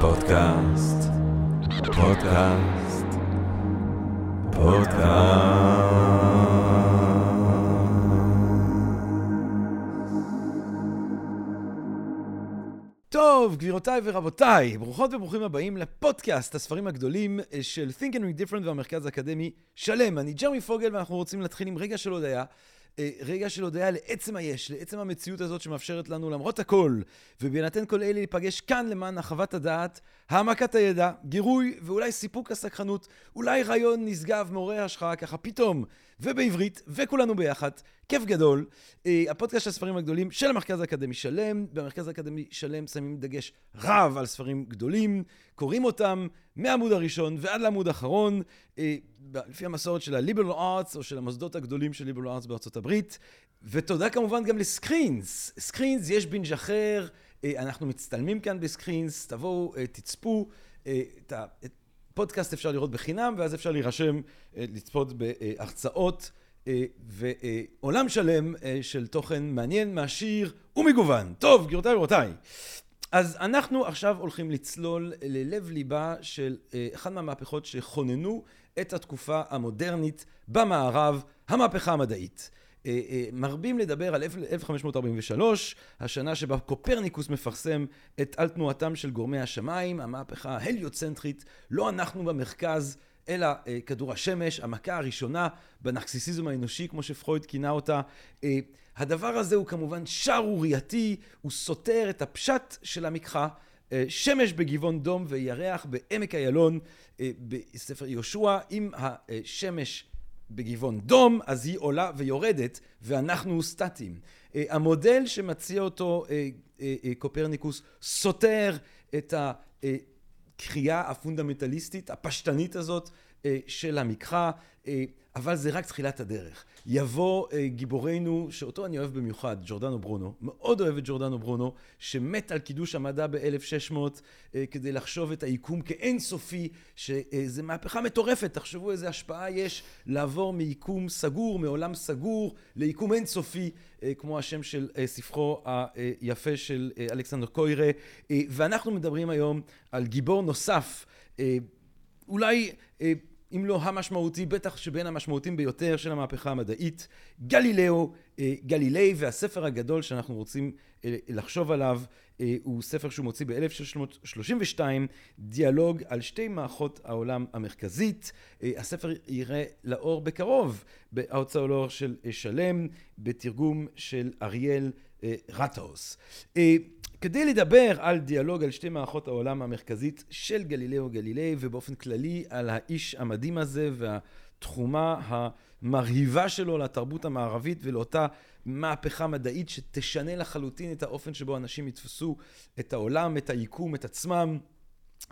פודקאסט, פודקאסט, פודקאסט. טוב, גבירותיי ורבותיי, ברוכות וברוכים הבאים לפודקאסט הספרים הגדולים של Think and Read Different והמרכז האקדמי שלם. אני ג'רמי פוגל ואנחנו רוצים להתחיל עם רגע של הודיה. אה, רגע של הודיה לעצם היש, לעצם המציאות הזאת שמאפשרת לנו למרות הכל, ובהינתן כל אלה להיפגש כאן למען הרחבת הדעת, העמקת הידע, גירוי ואולי סיפוק הסקחנות, אולי רעיון נשגב, מעורר השחרה ככה פתאום, ובעברית, וכולנו ביחד, כיף גדול. אה, הפודקאסט של הספרים הגדולים של המרכז האקדמי שלם, במרכז האקדמי שלם שמים דגש רב על ספרים גדולים, קוראים אותם מהעמוד הראשון ועד לעמוד האחרון, אה, לפי המסורת של ה-Liberal Arts או של המוסדות הגדולים של Liberal Arts בארצות הברית. ותודה כמובן גם לסקרינס. סקרינס, יש בינג' אחר, אה, אנחנו מצטלמים כאן בסקרינס, תבואו, תצפו. את הפודקאסט אפשר לראות בחינם, ואז אפשר להירשם, לצפות בהרצאות. ועולם שלם של תוכן מעניין, מעשיר ומגוון. טוב, גבירותיי ורבותיי, אז אנחנו עכשיו הולכים לצלול ללב ליבה של אחת מהמהפכות שכוננו את התקופה המודרנית במערב, המהפכה המדעית. מרבים לדבר על 1543, השנה שבה קופרניקוס מפרסם את על תנועתם של גורמי השמיים, המהפכה ההליוצנטרית, לא אנחנו במרכז, אלא אה, כדור השמש, המכה הראשונה בנרקסיסיזם האנושי, כמו שפרויד כינה אותה. אה, הדבר הזה הוא כמובן שערורייתי, הוא סותר את הפשט של המקחה. אה, שמש בגבעון דום וירח בעמק איילון בספר יהושע, אם השמש בגבעון דום, אז היא עולה ויורדת, ואנחנו סטטיים. המודל שמציע אותו קופרניקוס סותר את. הקריאה הפונדמנטליסטית, הפשטנית הזאת אה, של המקחה, אה, אבל זה רק תחילת הדרך. יבוא אה, גיבורנו, שאותו אני אוהב במיוחד, ג'ורדנו ברונו, מאוד אוהב את ג'ורדנו ברונו, שמת על קידוש המדע ב-1600 כדי לחשוב את היקום כאינסופי, שזה מהפכה מטורפת, תחשבו איזה השפעה יש לעבור מיקום סגור, מעולם סגור, ליקום אינסופי, כמו השם של ספרו היפה של אלכסנדר קוירה, ואנחנו מדברים היום על גיבור נוסף, אולי אם לא המשמעותי, בטח שבין המשמעותיים ביותר של המהפכה המדעית, גלילאו גלילי, והספר הגדול שאנחנו רוצים לחשוב עליו הוא ספר שהוא מוציא ב-1632, דיאלוג על שתי מערכות העולם המרכזית. הספר יראה לאור בקרוב בהוצאה לאור של שלם, בתרגום של אריאל רטהוס. כדי לדבר על דיאלוג על שתי מערכות העולם המרכזית של גלילאו גלילי ובאופן כללי על האיש המדהים הזה והתחומה המרהיבה שלו לתרבות המערבית ולאותה מהפכה מדעית שתשנה לחלוטין את האופן שבו אנשים יתפסו את העולם, את היקום, את עצמם.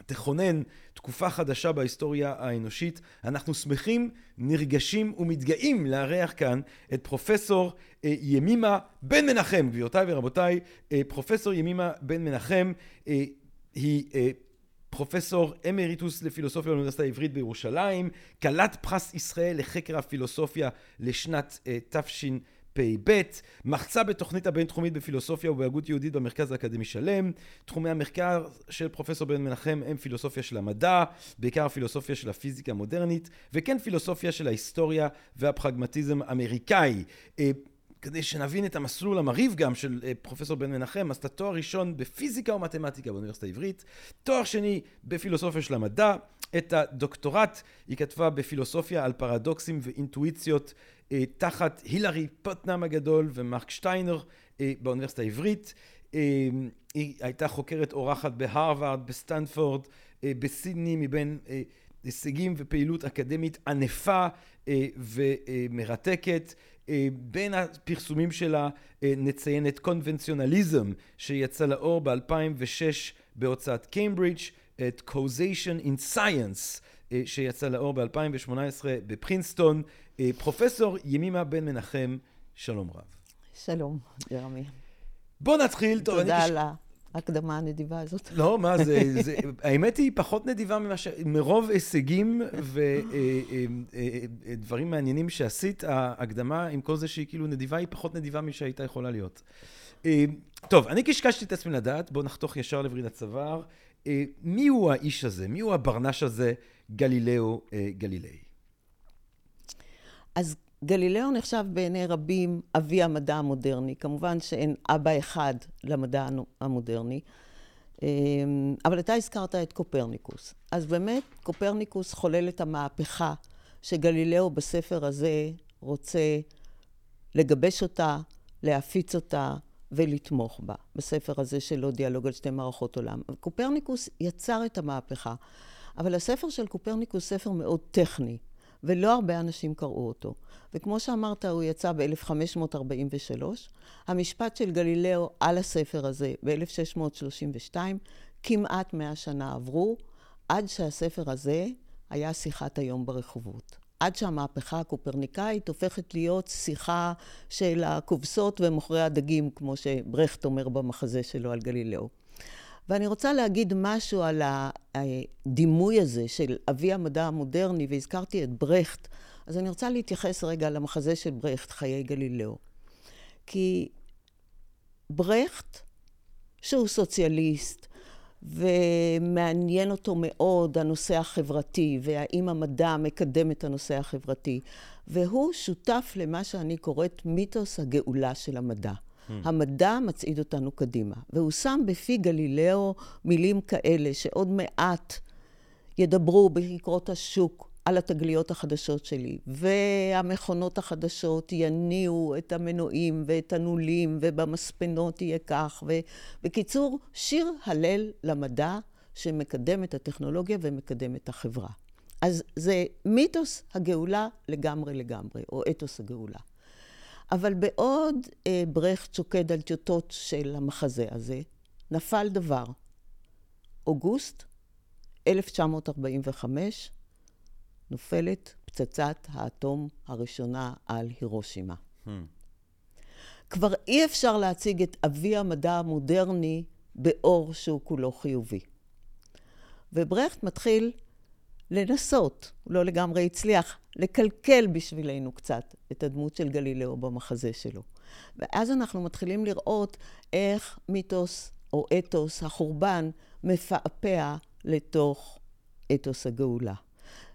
תכונן תקופה חדשה בהיסטוריה האנושית. אנחנו שמחים, נרגשים ומתגאים לארח כאן את פרופסור אה, ימימה בן מנחם. גבירותיי ורבותיי, אה, פרופסור ימימה בן מנחם אה, היא פרופסור אמריטוס לפילוסופיה באוניברסיטה העברית בירושלים, כלת פרס ישראל לחקר הפילוסופיה לשנת תש... פ"ב, מחצה בתוכנית הבינתחומית בפילוסופיה ובהגות יהודית במרכז האקדמי שלם. תחומי המחקר של פרופסור בן מנחם הם פילוסופיה של המדע, בעיקר פילוסופיה של הפיזיקה המודרנית, וכן פילוסופיה של ההיסטוריה והפרגמטיזם האמריקאי. כדי שנבין את המסלול המרהיב גם של אה, פרופסור בן מנחם, עשתה תואר ראשון בפיזיקה ומתמטיקה באוניברסיטה העברית, תואר שני בפילוסופיה של המדע, את הדוקטורט היא כתבה בפילוסופיה על פרדוקסים ואינטואיציות אה, תחת הילרי פוטנאם הגדול ומרק שטיינר אה, באוניברסיטה העברית. היא הייתה חוקרת אורחת בהרווארד, בסטנפורד, בסידני, מבין הישגים ופעילות אקדמית ענפה ומרתקת. בין הפרסומים שלה נציין את קונבנציונליזם שיצא לאור ב-2006 בהוצאת קיימברידג', את causation in science שיצא לאור ב-2018 בפרינסטון. אה, פרופסור ימימה בן מנחם, שלום רב. שלום, ירמי. בוא נתחיל. טוב, תודה על ההקדמה הנדיבה הזאת. לא, מה זה, זה, האמת היא פחות נדיבה ממה ש... מרוב הישגים ודברים אה, אה, מעניינים שעשית, ההקדמה, עם כל זה שהיא כאילו נדיבה, היא פחות נדיבה משהייתה יכולה להיות. טוב, אני קשקשתי את עצמי לדעת, בואו נחתוך ישר לווריד הצוואר. אה, מי הוא האיש הזה? מי הוא הברנש הזה, גלילאו אה, גלילי? אז גלילאו נחשב בעיני רבים אבי המדע המודרני. כמובן שאין אבא אחד למדע המודרני, אמ, אבל אתה הזכרת את קופרניקוס. אז באמת, קופרניקוס חולל את המהפכה שגלילאו בספר הזה רוצה לגבש אותה, להפיץ אותה ולתמוך בה, בספר הזה שלו, דיאלוג על שתי מערכות עולם. קופרניקוס יצר את המהפכה, אבל הספר של קופרניקוס ספר מאוד טכני. ולא הרבה אנשים קראו אותו. וכמו שאמרת, הוא יצא ב-1543. המשפט של גלילאו על הספר הזה ב-1632, כמעט מאה שנה עברו, עד שהספר הזה היה שיחת היום ברחובות. עד שהמהפכה הקופרניקאית הופכת להיות שיחה של הכובסות ומוכרי הדגים, כמו שברכט אומר במחזה שלו על גלילאו. ואני רוצה להגיד משהו על הדימוי הזה של אבי המדע המודרני, והזכרתי את ברכט, אז אני רוצה להתייחס רגע למחזה של ברכט, חיי גלילאו. כי ברכט, שהוא סוציאליסט, ומעניין אותו מאוד הנושא החברתי, והאם המדע מקדם את הנושא החברתי, והוא שותף למה שאני קוראת מיתוס הגאולה של המדע. Hmm. המדע מצעיד אותנו קדימה. והוא שם בפי גלילאו מילים כאלה שעוד מעט ידברו בכיכרות השוק על התגליות החדשות שלי, והמכונות החדשות יניעו את המנועים ואת הנולים, ובמספנות יהיה כך. ובקיצור, שיר הלל למדע שמקדם את הטכנולוגיה ומקדם את החברה. אז זה מיתוס הגאולה לגמרי לגמרי, או אתוס הגאולה. אבל בעוד אה, ברכט שוקד על טיוטות של המחזה הזה, נפל דבר. אוגוסט 1945 נופלת פצצת האטום הראשונה על הירושימה. Hmm. כבר אי אפשר להציג את אבי המדע המודרני באור שהוא כולו חיובי. וברכט מתחיל לנסות, הוא לא לגמרי הצליח, לקלקל בשבילנו קצת את הדמות של גלילאו במחזה שלו. ואז אנחנו מתחילים לראות איך מיתוס או אתוס החורבן מפעפע לתוך אתוס הגאולה.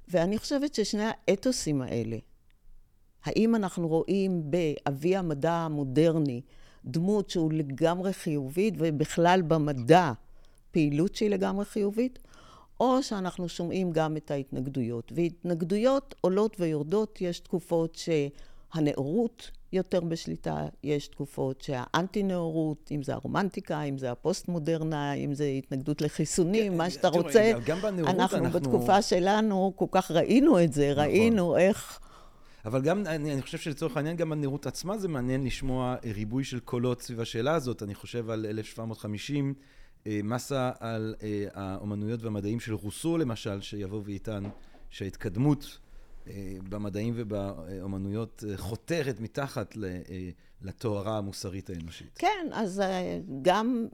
ואני חושבת ששני האתוסים האלה, האם אנחנו רואים באבי המדע המודרני דמות שהוא לגמרי חיובית, ובכלל במדע פעילות שהיא לגמרי חיובית, או שאנחנו שומעים גם את ההתנגדויות. והתנגדויות עולות ויורדות, יש תקופות שהנאורות יותר בשליטה, יש תקופות שהאנטי-נאורות, אם זה הרומנטיקה, אם זה הפוסט-מודרנה, אם זה התנגדות לחיסונים, מה שאתה רוצה. גם בנאורות אנחנו... אנחנו בתקופה שלנו כל כך ראינו את זה, נכון. ראינו איך... אבל גם, אני, אני חושב שלצורך העניין, גם הנראות עצמה זה מעניין לשמוע ריבוי של קולות סביב השאלה הזאת. אני חושב על 1750, אה, מסה על אה, האומנויות והמדעים של רוסו, למשל, שיבוא ויטען שההתקדמות אה, במדעים ובאומנויות חותרת מתחת לתוארה המוסרית האנושית. כן, אז גם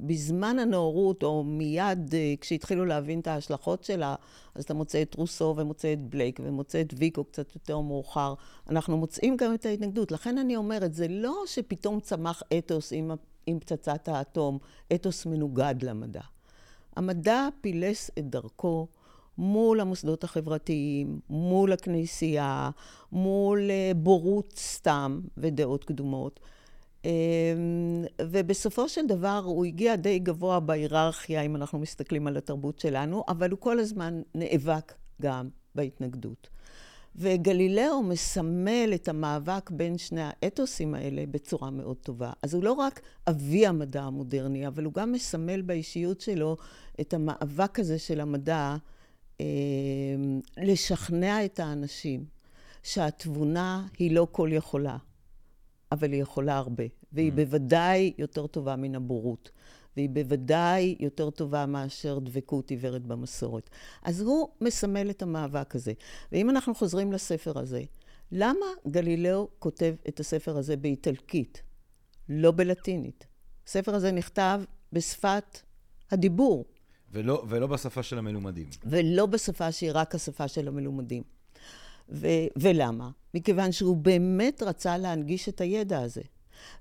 בזמן הנאורות, או מיד כשהתחילו להבין את ההשלכות שלה, אז אתה מוצא את רוסו ומוצא את בלייק ומוצא את ויקו קצת יותר מאוחר. אנחנו מוצאים גם את ההתנגדות. לכן אני אומרת, זה לא שפתאום צמח אתוס עם עם פצצת האטום, אתוס מנוגד למדע. המדע פילס את דרכו מול המוסדות החברתיים, מול הכנסייה, מול אה, בורות סתם ודעות קדומות. אמ, ובסופו של דבר הוא הגיע די גבוה בהיררכיה, אם אנחנו מסתכלים על התרבות שלנו, אבל הוא כל הזמן נאבק גם בהתנגדות. וגלילאו מסמל את המאבק בין שני האתוסים האלה בצורה מאוד טובה. אז הוא לא רק אבי המדע המודרני, אבל הוא גם מסמל באישיות שלו את המאבק הזה של המדע אה, לשכנע את האנשים שהתבונה היא לא כל יכולה, אבל היא יכולה הרבה, והיא mm. בוודאי יותר טובה מן הבורות. והיא בוודאי יותר טובה מאשר דבקות עיוורת במסורת. אז הוא מסמל את המאבק הזה. ואם אנחנו חוזרים לספר הזה, למה גלילאו כותב את הספר הזה באיטלקית, לא בלטינית? הספר הזה נכתב בשפת הדיבור. ולא, ולא בשפה של המלומדים. ולא בשפה שהיא רק השפה של המלומדים. ו- ולמה? מכיוון שהוא באמת רצה להנגיש את הידע הזה.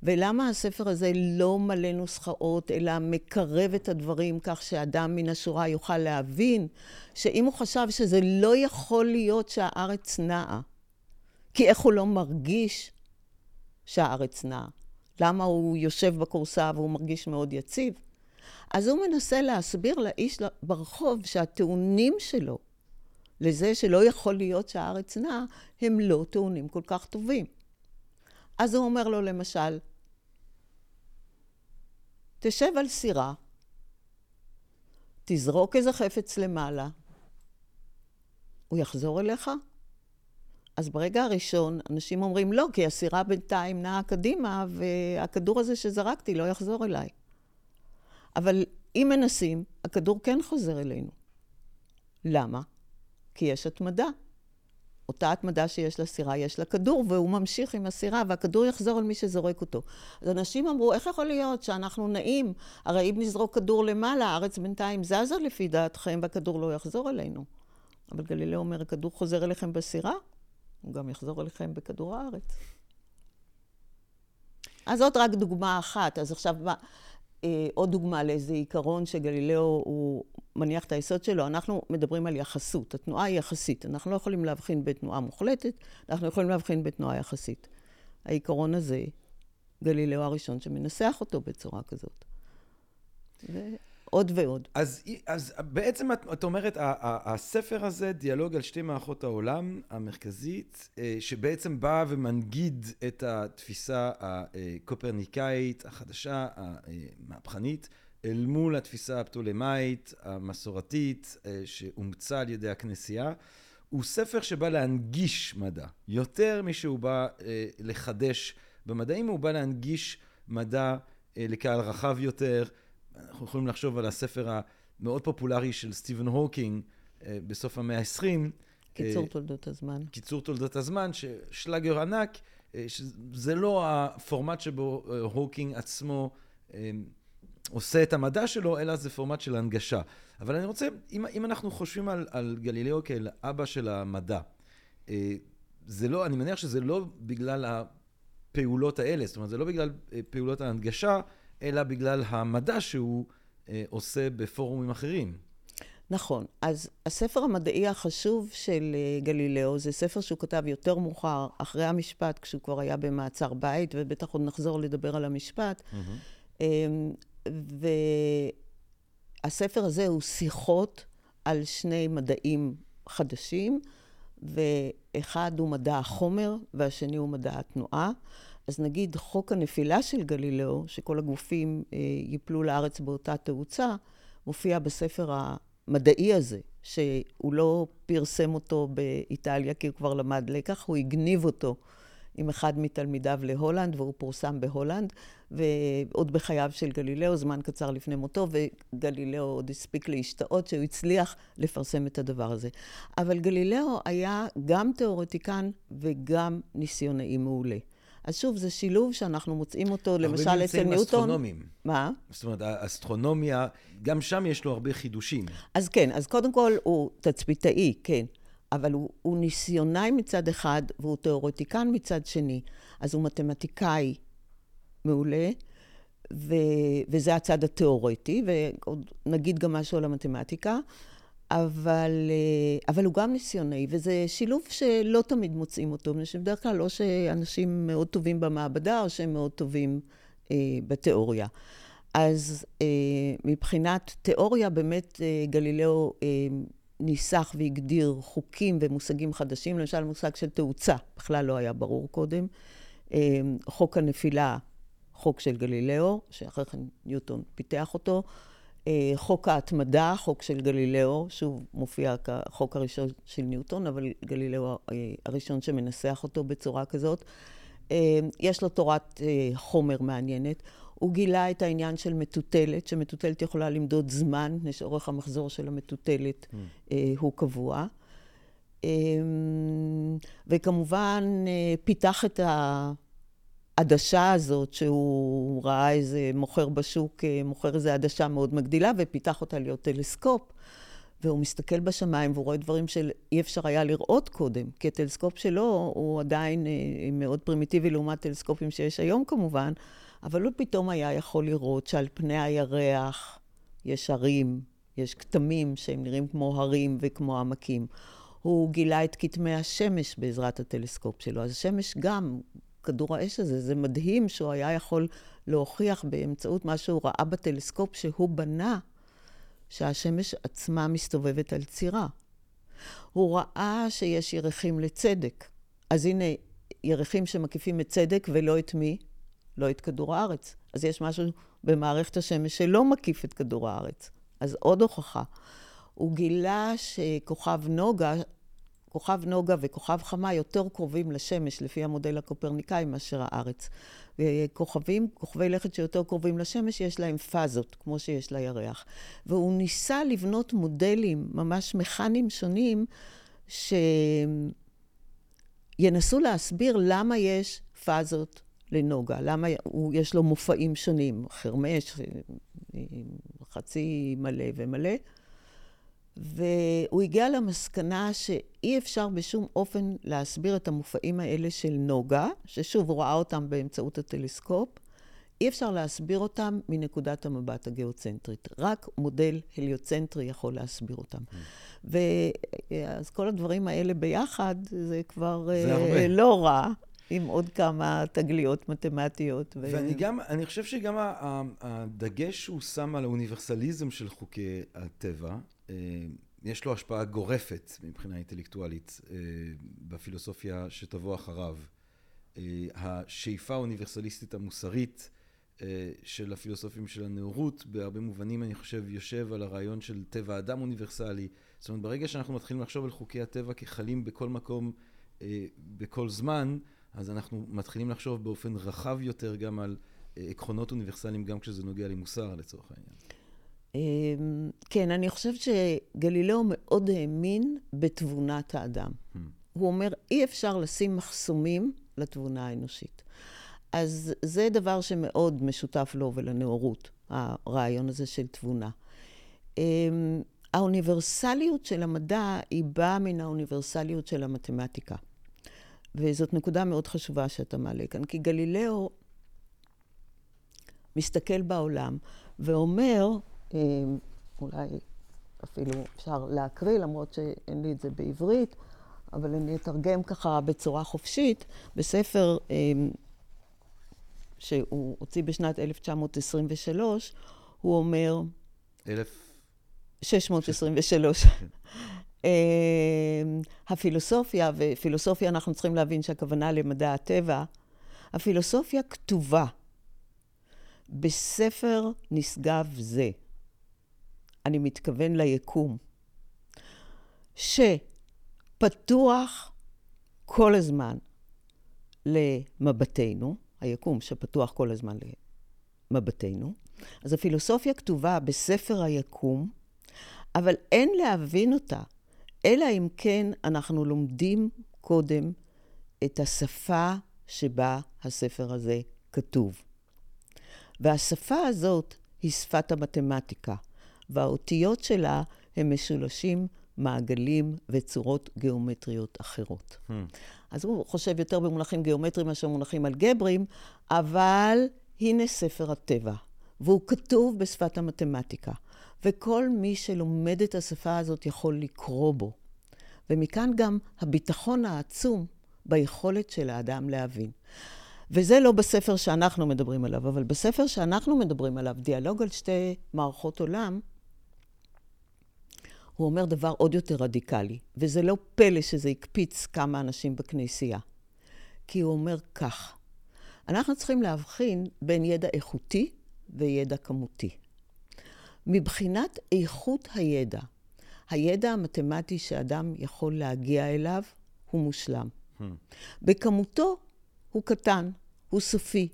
ולמה הספר הזה לא מלא נוסחאות, אלא מקרב את הדברים כך שאדם מן השורה יוכל להבין שאם הוא חשב שזה לא יכול להיות שהארץ נעה, כי איך הוא לא מרגיש שהארץ נעה? למה הוא יושב בכורסה והוא מרגיש מאוד יציב? אז הוא מנסה להסביר לאיש ברחוב שהטיעונים שלו לזה שלא יכול להיות שהארץ נעה, הם לא טיעונים כל כך טובים. אז הוא אומר לו למשל, תשב על סירה, תזרוק איזה חפץ למעלה, הוא יחזור אליך? אז ברגע הראשון, אנשים אומרים, לא, כי הסירה בינתיים נעה קדימה, והכדור הזה שזרקתי לא יחזור אליי. אבל אם מנסים, הכדור כן חוזר אלינו. למה? כי יש התמדה. אותה התמדה שיש לסירה, יש לה כדור, והוא ממשיך עם הסירה, והכדור יחזור על מי שזורק אותו. אז אנשים אמרו, איך יכול להיות שאנחנו נעים? הרי אם נזרוק כדור למעלה, הארץ בינתיים זזה לפי דעתכם, והכדור לא יחזור אלינו. אבל גלילאו אומר, הכדור חוזר אליכם בסירה, הוא גם יחזור אליכם בכדור הארץ. אז זאת רק דוגמה אחת. אז עכשיו, מה, עוד דוגמה לאיזה עיקרון שגלילאו הוא מניח את היסוד שלו, אנחנו מדברים על יחסות. התנועה היא יחסית. אנחנו לא יכולים להבחין בתנועה מוחלטת, אנחנו יכולים להבחין בתנועה יחסית. העיקרון הזה, גלילאו הראשון שמנסח אותו בצורה כזאת. ועוד ועוד. אז, אז בעצם את, את אומרת, הספר הזה, דיאלוג על שתי מערכות העולם המרכזית, אה, שבעצם באה ומנגיד את התפיסה הקופרניקאית החדשה, המהפכנית, אל מול התפיסה הפטולמאית, המסורתית, אה, שאומצה על ידי הכנסייה. הוא ספר שבא להנגיש מדע, יותר משהוא בא אה, לחדש במדעים, הוא בא להנגיש מדע לקהל רחב יותר. אנחנו יכולים לחשוב על הספר המאוד פופולרי של סטיבן הוקינג אה, בסוף המאה ה-20. קיצור אה, תולדות הזמן. קיצור תולדות הזמן, ששלאגר ענק, אה, שזה לא הפורמט שבו הוקינג עצמו עושה את המדע שלו, אלא זה פורמט של הנגשה. אבל אני רוצה, אם, אם אנחנו חושבים על, על גלילאו כאל אבא של המדע, זה לא, אני מניח שזה לא בגלל הפעולות האלה, זאת אומרת, זה לא בגלל פעולות ההנגשה, אלא בגלל המדע שהוא אה, עושה בפורומים אחרים. נכון. אז הספר המדעי החשוב של אה, גלילאו זה ספר שהוא כתב יותר מאוחר, אחרי המשפט, כשהוא כבר היה במעצר בית, ובטח עוד נחזור לדבר על המשפט. Mm-hmm. והספר הזה הוא שיחות על שני מדעים חדשים, ואחד הוא מדע החומר והשני הוא מדע התנועה. אז נגיד חוק הנפילה של גלילאו, שכל הגופים אה, ייפלו לארץ באותה תאוצה, מופיע בספר המדעי הזה, שהוא לא פרסם אותו באיטליה כי הוא כבר למד לקח, הוא הגניב אותו עם אחד מתלמידיו להולנד, והוא פורסם בהולנד, ועוד בחייו של גלילאו, זמן קצר לפני מותו, וגלילאו עוד הספיק להשתאות שהוא הצליח לפרסם את הדבר הזה. אבל גלילאו היה גם תיאורטיקן וגם ניסיונאי מעולה. אז שוב, זה שילוב שאנחנו מוצאים אותו, למשל אצל ניוטון. הרבה נמצאים אסטרונומיים. מה? זאת אומרת, האסטרונומיה, גם שם יש לו הרבה חידושים. אז כן, אז קודם כל הוא תצפיתאי, כן. אבל הוא, הוא ניסיונאי מצד אחד, והוא תיאורטיקן מצד שני. אז הוא מתמטיקאי מעולה, ו, וזה הצד התיאורטי, ועוד נגיד גם משהו על המתמטיקה. אבל, אה, אבל הוא גם ניסיוני, וזה שילוב שלא תמיד מוצאים אותו, מפני שבדרך כלל או שאנשים מאוד טובים במעבדה, או שהם מאוד טובים אה, בתיאוריה. אז אה, מבחינת תיאוריה, באמת אה, גלילאו אה, ניסח והגדיר חוקים ומושגים חדשים, למשל מושג של תאוצה, בכלל לא היה ברור קודם. אה, חוק הנפילה, חוק של גלילאו, שאחרי כן ניוטון פיתח אותו. אה, חוק ההתמדה, חוק של גלילאו, שוב מופיע כחוק הראשון של ניוטון, אבל גלילאו אה, הראשון שמנסח אותו בצורה כזאת. אה, יש לו תורת חומר מעניינת. הוא גילה את העניין של מטוטלת, שמטוטלת יכולה למדוד זמן, מפני שאורך המחזור של המטוטלת mm. הוא קבוע. וכמובן פיתח את ה... העדשה הזאת, שהוא ראה איזה מוכר בשוק, אה, מוכר איזה עדשה מאוד מגדילה, ופיתח אותה להיות טלסקופ. והוא מסתכל בשמיים והוא רואה דברים שאי אפשר היה לראות קודם, כי הטלסקופ שלו הוא עדיין אה, מאוד פרימיטיבי לעומת טלסקופים שיש היום כמובן, אבל הוא פתאום היה יכול לראות שעל פני הירח יש הרים, יש כתמים שהם נראים כמו הרים וכמו עמקים. הוא גילה את כתמי השמש בעזרת הטלסקופ שלו. אז השמש גם, כדור האש הזה, זה מדהים שהוא היה יכול להוכיח באמצעות מה שהוא ראה בטלסקופ שהוא בנה, שהשמש עצמה מסתובבת על צירה. הוא ראה שיש ירחים לצדק. אז הנה, ירחים שמקיפים את צדק ולא את מי? לא את כדור הארץ. אז יש משהו במערכת השמש שלא מקיף את כדור הארץ. אז עוד הוכחה. הוא גילה שכוכב נוגה, כוכב נוגה וכוכב חמה יותר קרובים לשמש, לפי המודל הקופרניקאי, מאשר הארץ. כוכבים, כוכבי לכת שיותר קרובים לשמש, יש להם פאזות, כמו שיש לירח. והוא ניסה לבנות מודלים ממש מכניים שונים, שינסו להסביר למה יש פאזות לנוגה, למה הוא, יש לו מופעים שונים, חרמש, חצי מלא ומלא. והוא הגיע למסקנה שאי אפשר בשום אופן להסביר את המופעים האלה של נוגה, ששוב, הוא ראה אותם באמצעות הטלסקופ, אי אפשר להסביר אותם מנקודת המבט הגיאוצנטרית. רק מודל הליוצנטרי יכול להסביר אותם. Mm. ואז כל הדברים האלה ביחד, זה כבר זה uh, לא רע. עם עוד כמה תגליות מתמטיות. ו... ואני גם, אני חושב שגם הדגש שהוא שם על האוניברסליזם של חוקי הטבע, אה, יש לו השפעה גורפת מבחינה אינטלקטואלית אה, בפילוסופיה שתבוא אחריו. אה, השאיפה האוניברסליסטית המוסרית של הפילוסופים של הנאורות, בהרבה מובנים אני חושב יושב על הרעיון של טבע אדם אוניברסלי. זאת אומרת, ברגע שאנחנו מתחילים לחשוב על חוקי הטבע כחלים בכל מקום, בכל זמן, אז אנחנו מתחילים לחשוב באופן רחב יותר גם על עקרונות אוניברסליים, גם כשזה נוגע למוסר לצורך העניין. אמ, כן, אני חושבת שגלילאו מאוד האמין בתבונת האדם. Hmm. הוא אומר, אי אפשר לשים מחסומים לתבונה האנושית. אז זה דבר שמאוד משותף לו ולנאורות, הרעיון הזה של תבונה. אמ, האוניברסליות של המדע היא באה מן האוניברסליות של המתמטיקה. וזאת נקודה מאוד חשובה שאתה מעלה כאן, כי גלילאו מסתכל בעולם ואומר, אולי אפילו אפשר להקריא, למרות שאין לי את זה בעברית, אבל אני אתרגם ככה בצורה חופשית, בספר שהוא הוציא בשנת 1923, הוא אומר... 1623. אמ, הפילוסופיה, ופילוסופיה אנחנו צריכים להבין שהכוונה למדע הטבע, הפילוסופיה כתובה בספר נשגב זה. אני מתכוון ליקום, שפתוח כל הזמן למבטנו, היקום שפתוח כל הזמן למבטנו, אז הפילוסופיה כתובה בספר היקום, אבל אין להבין אותה, אלא אם כן אנחנו לומדים קודם את השפה שבה הספר הזה כתוב. והשפה הזאת היא שפת המתמטיקה. והאותיות שלה הם משולשים, מעגלים וצורות גיאומטריות אחרות. Hmm. אז הוא חושב יותר במונחים גיאומטריים מאשר במונחים אלגבריים, אבל הנה ספר הטבע, והוא כתוב בשפת המתמטיקה, וכל מי שלומד את השפה הזאת יכול לקרוא בו. ומכאן גם הביטחון העצום ביכולת של האדם להבין. וזה לא בספר שאנחנו מדברים עליו, אבל בספר שאנחנו מדברים עליו, דיאלוג על שתי מערכות עולם, הוא אומר דבר עוד יותר רדיקלי, וזה לא פלא שזה הקפיץ כמה אנשים בכנסייה. כי הוא אומר כך, אנחנו צריכים להבחין בין ידע איכותי וידע כמותי. מבחינת איכות הידע, הידע המתמטי שאדם יכול להגיע אליו הוא מושלם. Hmm. בכמותו הוא קטן, הוא סופי,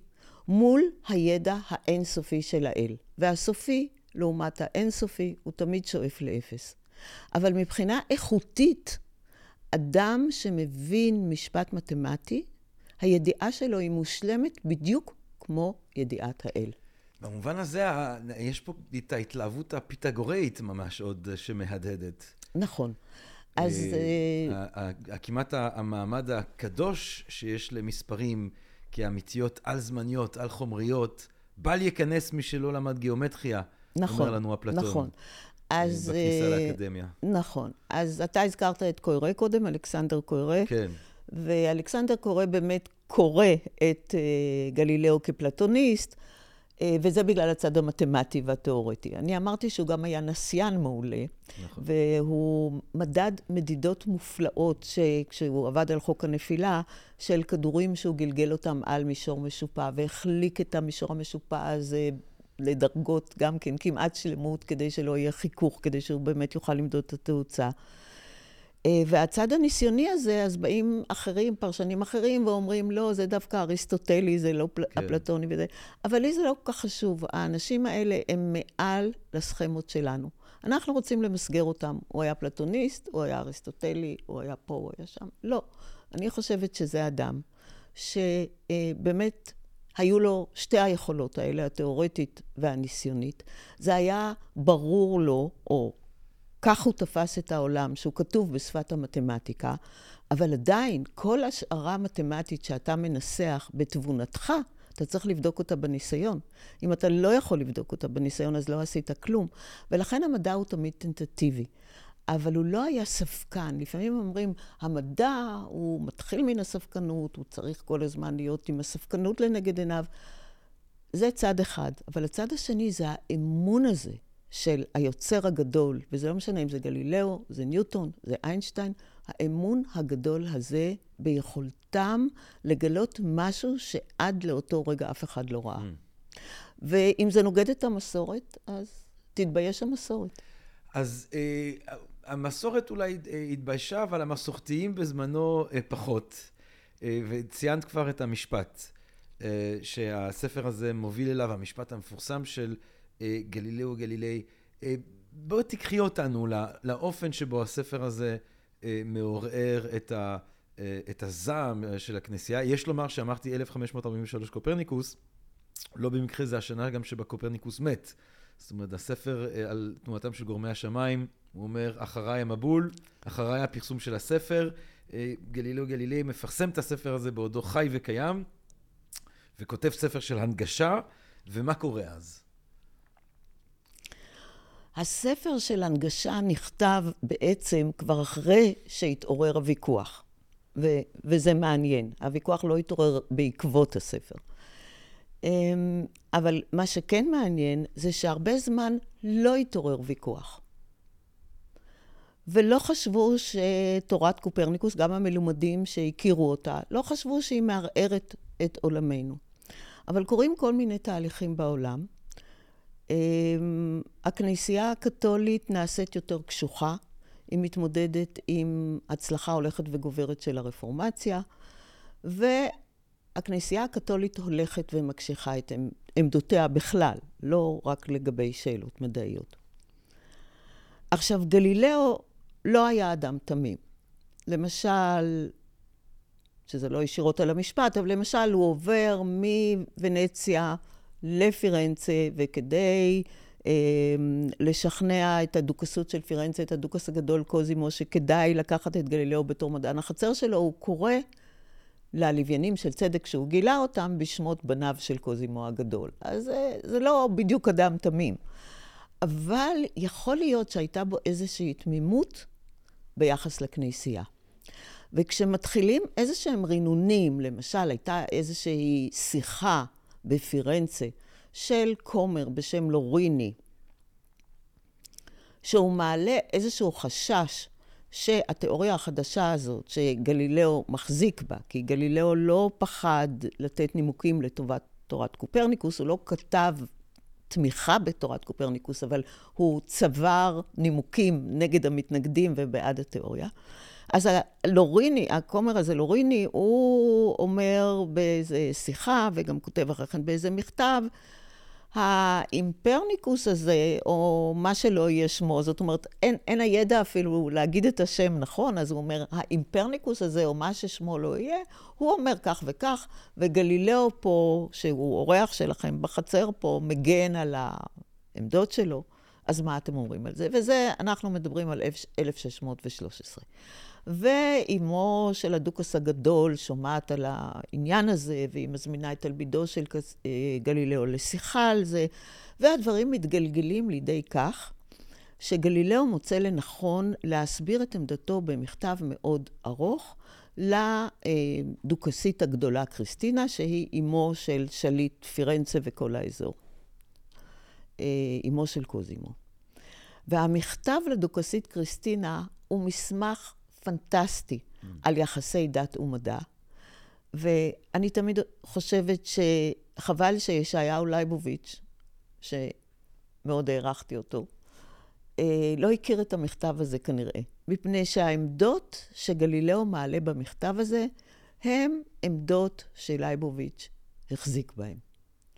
מול הידע האינסופי של האל. והסופי, לעומת האינסופי, הוא תמיד שואף לאפס. אבל מבחינה איכותית, אדם שמבין משפט מתמטי, הידיעה שלו היא מושלמת בדיוק כמו ידיעת האל. במובן הזה, יש פה את ההתלהבות הפיתגוראית ממש עוד שמהדהדת. נכון. אז... כמעט המעמד הקדוש שיש למספרים כאמיתיות על-זמניות, על-חומריות, בל ייכנס מי שלא למד גיאומטריה, נכון, אומר לנו אפלטון. נכון. אז... בכניסה לאקדמיה. נכון. אז אתה הזכרת את קוירה קודם, אלכסנדר קוירה. כן. ואלכסנדר קורא באמת קורא את גלילאו כפלטוניסט. אה, וזה בגלל הצד המתמטי והתיאורטי. אני אמרתי שהוא גם היה נסיין מעולה, נכון. והוא מדד מדידות מופלאות כשהוא עבד על חוק הנפילה, של כדורים שהוא גלגל אותם על מישור משופע, והחליק את המישור המשופע הזה לדרגות גם כן כמעט שלמות, כדי שלא יהיה חיכוך, כדי שהוא באמת יוכל למדוד את התאוצה. אה, והצד הניסיוני הזה, אז באים אחרים, פרשנים אחרים, ואומרים, לא, זה דווקא אריסטוטלי, זה לא כן. אפלטוני וזה. אבל לי זה לא כל כך חשוב. האנשים האלה הם מעל לסכמות שלנו. אנחנו רוצים למסגר אותם. הוא היה פלטוניסט, הוא היה אריסטוטלי, הוא היה פה, הוא היה שם. לא. אני חושבת שזה אדם שבאמת היו לו שתי היכולות האלה, התיאורטית והניסיונית. זה היה ברור לו, או כך הוא תפס את העולם, שהוא כתוב בשפת המתמטיקה, אבל עדיין, כל השערה המתמטית שאתה מנסח בתבונתך, אתה צריך לבדוק אותה בניסיון. אם אתה לא יכול לבדוק אותה בניסיון, אז לא עשית כלום. ולכן המדע הוא תמיד טנטטיבי. אבל הוא לא היה ספקן. לפעמים אומרים, המדע הוא מתחיל מן הספקנות, הוא צריך כל הזמן להיות עם הספקנות לנגד עיניו. זה צד אחד. אבל הצד השני זה האמון הזה של היוצר הגדול, וזה לא משנה אם זה גלילאו, זה ניוטון, זה איינשטיין, האמון הגדול הזה ביכולתם לגלות משהו שעד לאותו רגע אף אחד לא ראה. Mm. ואם זה נוגד את המסורת, אז תתבייש המסורת. אז אה, המסורת אולי אה, התביישה, אבל המסורתיים בזמנו אה, פחות. אה, וציינת כבר את המשפט שהספר הזה מוביל אליו, המשפט המפורסם של... גלילאו גלילי. בואי תקחי אותנו לאופן שבו הספר הזה מעורר את, ה, את הזעם של הכנסייה. יש לומר שאמרתי 1543 קופרניקוס, לא במקרה זה השנה גם שבה קופרניקוס מת. זאת אומרת, הספר על תנועתם של גורמי השמיים, הוא אומר, אחריי המבול, אחריי הפרסום של הספר. גלילאו גלילי מפרסם את הספר הזה בעודו חי וקיים, וכותב ספר של הנגשה, ומה קורה אז? הספר של הנגשה נכתב בעצם כבר אחרי שהתעורר הוויכוח, ו- וזה מעניין. הוויכוח לא התעורר בעקבות הספר. אמ, אבל מה שכן מעניין זה שהרבה זמן לא התעורר ויכוח. ולא חשבו שתורת קופרניקוס, גם המלומדים שהכירו אותה, לא חשבו שהיא מערערת את עולמנו. אבל קורים כל מיני תהליכים בעולם, אמ, הכנסייה הקתולית נעשית יותר קשוחה, היא מתמודדת עם הצלחה הולכת וגוברת של הרפורמציה, והכנסייה הקתולית הולכת ומקשיחה את עמדותיה בכלל, לא רק לגבי שאלות מדעיות. עכשיו, גלילאו לא היה אדם תמים. למשל, שזה לא ישירות על המשפט, אבל למשל הוא עובר מוונציה לפירנצה, וכדי אה, לשכנע את הדוכסות של פירנצה, את הדוכס הגדול קוזימו, שכדאי לקחת את גלילאו בתור מדען החצר שלו, הוא קורא ללוויינים של צדק שהוא גילה אותם בשמות בניו של קוזימו הגדול. אז זה, זה לא בדיוק אדם תמים. אבל יכול להיות שהייתה בו איזושהי תמימות ביחס לכנסייה. וכשמתחילים איזה שהם רינונים, למשל, הייתה איזושהי שיחה בפירנצה של כומר בשם לוריני, שהוא מעלה איזשהו חשש שהתיאוריה החדשה הזאת, שגלילאו מחזיק בה, כי גלילאו לא פחד לתת נימוקים לטובת תורת קופרניקוס, הוא לא כתב תמיכה בתורת קופרניקוס, אבל הוא צבר נימוקים נגד המתנגדים ובעד התיאוריה. אז הלוריני, הכומר הזה, לוריני, הוא אומר באיזה שיחה, וגם כותב אחרי כן באיזה מכתב, האימפרניקוס הזה, או מה שלא יהיה שמו, זאת אומרת, אין, אין הידע אפילו להגיד את השם נכון, אז הוא אומר, האימפרניקוס הזה, או מה ששמו לא יהיה, הוא אומר כך וכך, וגלילאו פה, שהוא אורח שלכם בחצר פה, מגן על העמדות שלו, אז מה אתם אומרים על זה? וזה, אנחנו מדברים על 1613. ואימו של הדוכס הגדול שומעת על העניין הזה, והיא מזמינה את תלמידו של אה, גלילאו לשיחה על זה, והדברים מתגלגלים לידי כך שגלילאו מוצא לנכון להסביר את עמדתו במכתב מאוד ארוך לדוכסית הגדולה קריסטינה, שהיא אימו של שליט פירנצה וכל האזור. אה, אימו של קוזימו. והמכתב לדוכסית קריסטינה הוא מסמך פנטסטי mm. על יחסי דת ומדע. ואני תמיד חושבת שחבל שישעיהו לייבוביץ', שמאוד הערכתי אותו, אה, לא הכיר את המכתב הזה כנראה, מפני שהעמדות שגלילאו מעלה במכתב הזה, הם עמדות שלייבוביץ' החזיק בהן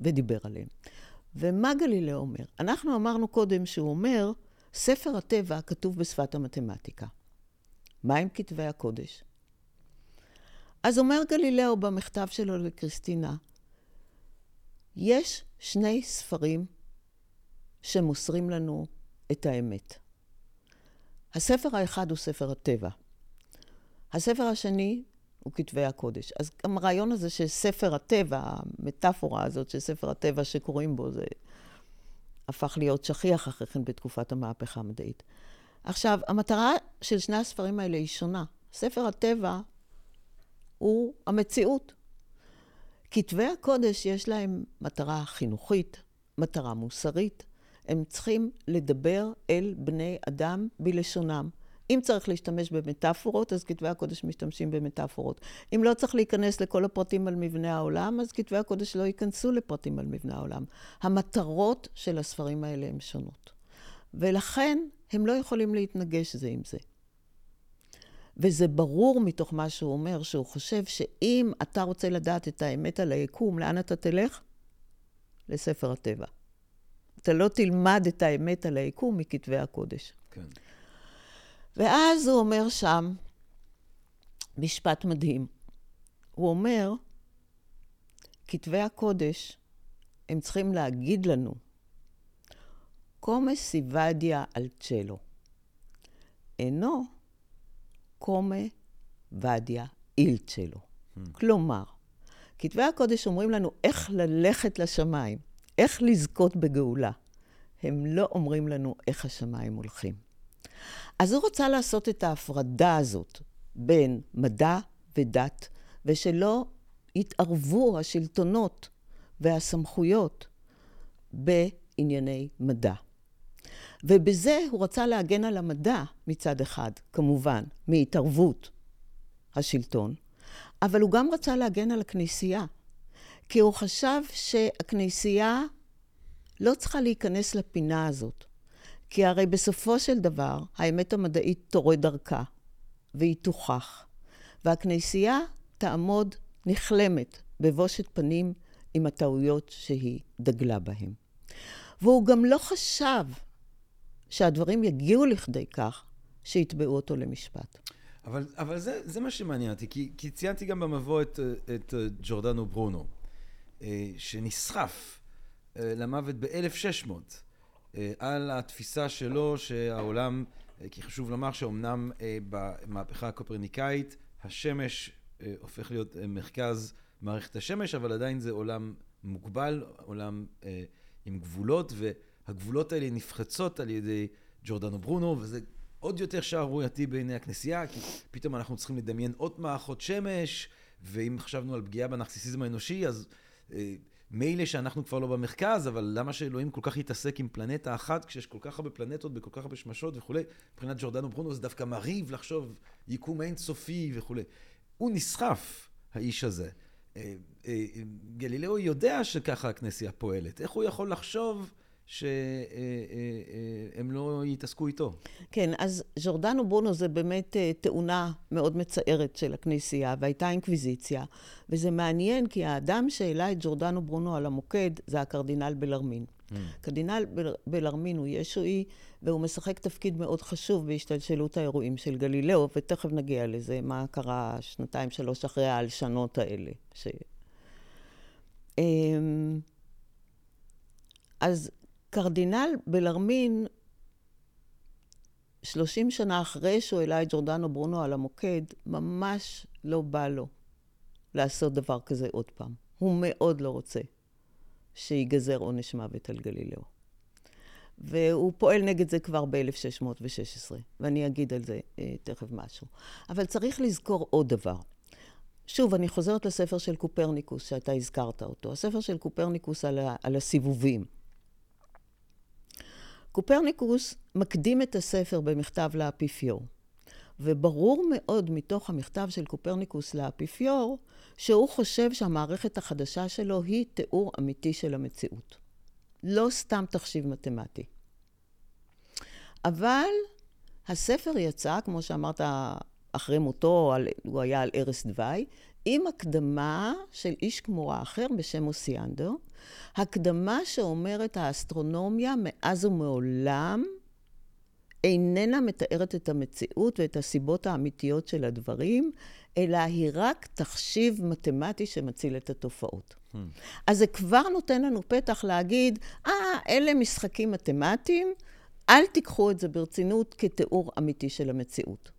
ודיבר עליהן. ומה גלילאו אומר? אנחנו אמרנו קודם שהוא אומר, ספר הטבע כתוב בשפת המתמטיקה. מה עם כתבי הקודש? אז אומר גלילאו במכתב שלו לקריסטינה, יש שני ספרים שמוסרים לנו את האמת. הספר האחד הוא ספר הטבע. הספר השני הוא כתבי הקודש. אז גם הרעיון הזה של ספר הטבע, המטאפורה הזאת של ספר הטבע שקוראים בו, זה הפך להיות שכיח אחרי כן בתקופת המהפכה המדעית. עכשיו, המטרה של שני הספרים האלה היא שונה. ספר הטבע הוא המציאות. כתבי הקודש יש להם מטרה חינוכית, מטרה מוסרית. הם צריכים לדבר אל בני אדם בלשונם. אם צריך להשתמש במטאפורות, אז כתבי הקודש משתמשים במטאפורות. אם לא צריך להיכנס לכל הפרטים על מבנה העולם, אז כתבי הקודש לא ייכנסו לפרטים על מבנה העולם. המטרות של הספרים האלה הן שונות. ולכן הם לא יכולים להתנגש זה עם זה. וזה ברור מתוך מה שהוא אומר, שהוא חושב שאם אתה רוצה לדעת את האמת על היקום, לאן אתה תלך? לספר הטבע. אתה לא תלמד את האמת על היקום מכתבי הקודש. כן. ואז הוא אומר שם משפט מדהים. הוא אומר, כתבי הקודש, הם צריכים להגיד לנו come si vadia al cielo. אינו come vadia il cielo. Hmm. כלומר, כתבי הקודש אומרים לנו איך ללכת לשמיים, איך לזכות בגאולה. הם לא אומרים לנו איך השמיים הולכים. אז הוא רוצה לעשות את ההפרדה הזאת בין מדע ודת, ושלא יתערבו השלטונות והסמכויות בענייני מדע. ובזה הוא רצה להגן על המדע מצד אחד, כמובן, מהתערבות השלטון, אבל הוא גם רצה להגן על הכנסייה, כי הוא חשב שהכנסייה לא צריכה להיכנס לפינה הזאת, כי הרי בסופו של דבר האמת המדעית תורד דרכה, והיא תוכח, והכנסייה תעמוד נכלמת בבושת פנים עם הטעויות שהיא דגלה בהן. והוא גם לא חשב שהדברים יגיעו לכדי כך שיתבעו אותו למשפט. אבל, אבל זה, זה מה שמעניין אותי, כי, כי ציינתי גם במבוא את, את ג'ורדנו ברונו, אה, שנסחף אה, למוות ב-1600 אה, על התפיסה שלו שהעולם, כי חשוב לומר שאומנם במהפכה הקופרניקאית השמש הופך להיות מרכז מערכת השמש, אבל עדיין זה עולם מוגבל, עולם עם גבולות, ו... הגבולות האלה נפחצות על ידי ג'ורדנו ברונו, וזה עוד יותר שערורייתי בעיני הכנסייה, כי פתאום אנחנו צריכים לדמיין עוד מערכות שמש, ואם חשבנו על פגיעה בנרקסיסיזם האנושי, אז אה, מילא שאנחנו כבר לא במרכז, אבל למה שאלוהים כל כך יתעסק עם פלנטה אחת, כשיש כל כך הרבה פלנטות בכל כך הרבה שמשות וכולי? מבחינת ג'ורדנו ברונו זה דווקא מרהיב לחשוב יקום אינסופי וכולי. הוא נסחף, האיש הזה. אה, אה, גלילאו יודע שככה הכנסייה פועלת. איך הוא יכול לחשוב... שהם לא יתעסקו איתו. כן, אז ז'ורדנו ברונו זה באמת אה, תאונה מאוד מצערת של הכנסייה, והייתה אינקוויזיציה. וזה מעניין, כי האדם שהעלה את ז'ורדנו ברונו על המוקד זה הקרדינל בלרמין. Mm. קרדינל בל, בלרמין הוא ישועי, והוא משחק תפקיד מאוד חשוב בהשתלשלות האירועים של גלילאו, ותכף נגיע לזה, מה קרה שנתיים, שלוש אחרי ההלשנות האלה. ש... אמ, אז קרדינל בלרמין, 30 שנה אחרי שהוא העלה את ג'ורדנו ברונו על המוקד, ממש לא בא לו לעשות דבר כזה עוד פעם. הוא מאוד לא רוצה שיגזר עונש מוות על גלילאו. והוא פועל נגד זה כבר ב-1616, ואני אגיד על זה אה, תכף משהו. אבל צריך לזכור עוד דבר. שוב, אני חוזרת לספר של קופרניקוס, שאתה הזכרת אותו. הספר של קופרניקוס על, ה- על הסיבובים. קופרניקוס מקדים את הספר במכתב לאפיפיור. וברור מאוד מתוך המכתב של קופרניקוס לאפיפיור, שהוא חושב שהמערכת החדשה שלו היא תיאור אמיתי של המציאות. לא סתם תחשיב מתמטי. אבל הספר יצא, כמו שאמרת, אחרי מותו, הוא היה על ערש דווי, עם הקדמה של איש כמורה אחר בשם אוסיאנדר, הקדמה שאומרת האסטרונומיה מאז ומעולם איננה מתארת את המציאות ואת הסיבות האמיתיות של הדברים, אלא היא רק תחשיב מתמטי שמציל את התופעות. Hmm. אז זה כבר נותן לנו פתח להגיד, אה, ah, אלה משחקים מתמטיים, אל תיקחו את זה ברצינות כתיאור אמיתי של המציאות.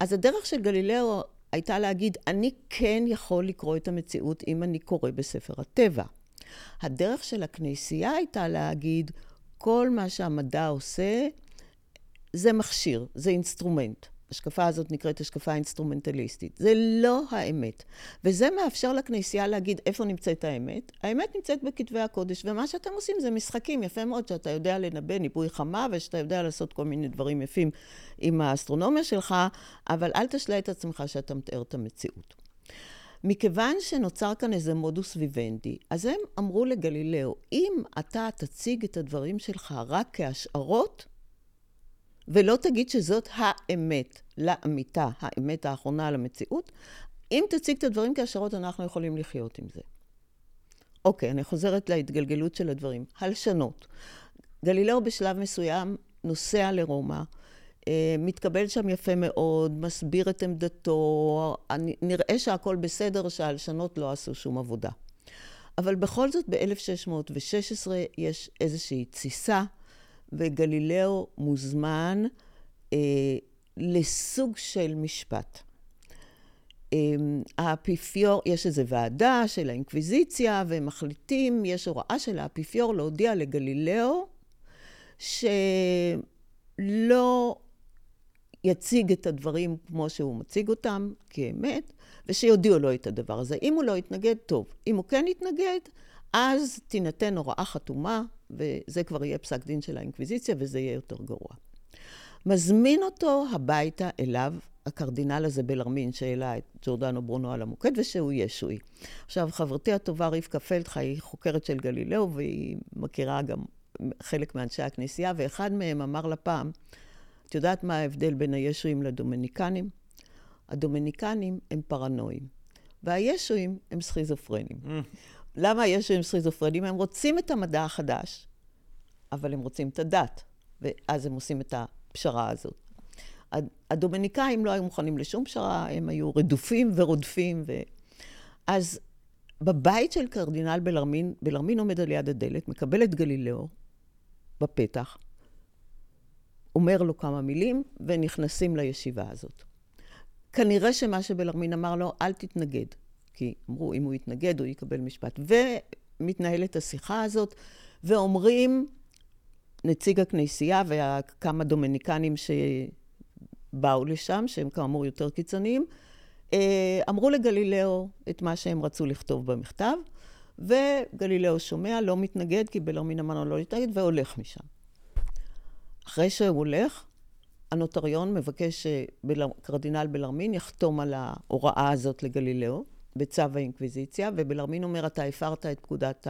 אז הדרך של גלילאו הייתה להגיד, אני כן יכול לקרוא את המציאות אם אני קורא בספר הטבע. הדרך של הכנסייה הייתה להגיד, כל מה שהמדע עושה זה מכשיר, זה אינסטרומנט. השקפה הזאת נקראת השקפה אינסטרומנטליסטית. זה לא האמת. וזה מאפשר לכנסייה להגיד איפה נמצאת האמת. האמת נמצאת בכתבי הקודש, ומה שאתם עושים זה משחקים. יפה מאוד שאתה יודע לנבא ליקוי חמה, ושאתה יודע לעשות כל מיני דברים יפים עם האסטרונומיה שלך, אבל אל תשלה את עצמך שאתה מתאר את המציאות. מכיוון שנוצר כאן איזה מודוס ויוונדי, אז הם אמרו לגלילאו, אם אתה תציג את הדברים שלך רק כהשערות, ולא תגיד שזאת האמת לאמיתה, האמת האחרונה על המציאות. אם תציג את הדברים כהשערות, אנחנו יכולים לחיות עם זה. אוקיי, אני חוזרת להתגלגלות של הדברים. הלשנות. גלילאו בשלב מסוים נוסע לרומא, מתקבל שם יפה מאוד, מסביר את עמדתו, נראה שהכל בסדר, שההלשנות לא עשו שום עבודה. אבל בכל זאת, ב-1616 יש איזושהי תסיסה, וגלילאו מוזמן אה, לסוג של משפט. אה, האפיפיור, יש איזו ועדה של האינקוויזיציה, והם מחליטים, יש הוראה של האפיפיור להודיע לגלילאו שלא יציג את הדברים כמו שהוא מציג אותם, כאמת, ושיודיעו לו את הדבר הזה. אם הוא לא יתנגד, טוב. אם הוא כן יתנגד, אז תינתן הוראה חתומה, וזה כבר יהיה פסק דין של האינקוויזיציה, וזה יהיה יותר גרוע. מזמין אותו הביתה אליו, הקרדינל הזה בלרמין, שהעלה את ג'ורדנו ברונו על המוקד, ושהוא ישועי. עכשיו, חברתי הטובה רבקה פלדחה היא חוקרת של גלילאו, והיא מכירה גם חלק מאנשי הכנסייה, ואחד מהם אמר לה פעם, את יודעת מה ההבדל בין הישועים לדומיניקנים? הדומיניקנים הם פרנואים, והישועים הם סכיזופרנים. Mm. למה הישועים סכיזופרנים? הם רוצים את המדע החדש, אבל הם רוצים את הדת, ואז הם עושים את הפשרה הזאת. הדומיניקאים לא היו מוכנים לשום פשרה, הם היו רדופים ורודפים. ו... אז בבית של קרדינל בלרמין, בלרמין עומד על יד הדלת, מקבל את גלילאו בפתח, אומר לו כמה מילים, ונכנסים לישיבה הזאת. כנראה שמה שבלרמין אמר לו, אל תתנגד, כי אמרו, אם הוא יתנגד, הוא יקבל משפט. ומתנהלת השיחה הזאת, ואומרים, נציג הכנסייה וכמה דומיניקנים שבאו לשם, שהם כאמור יותר קיצוניים, אה, אמרו לגלילאו את מה שהם רצו לכתוב במכתב, וגלילאו שומע, לא מתנגד, כי בלרמין אמרנו לא להתנגד, והולך משם. אחרי שהוא הולך, הנוטריון מבקש שקרדינל בלרמין יחתום על ההוראה הזאת לגלילאו, בצו האינקוויזיציה, ובלרמין אומר, אתה הפרת את פקודת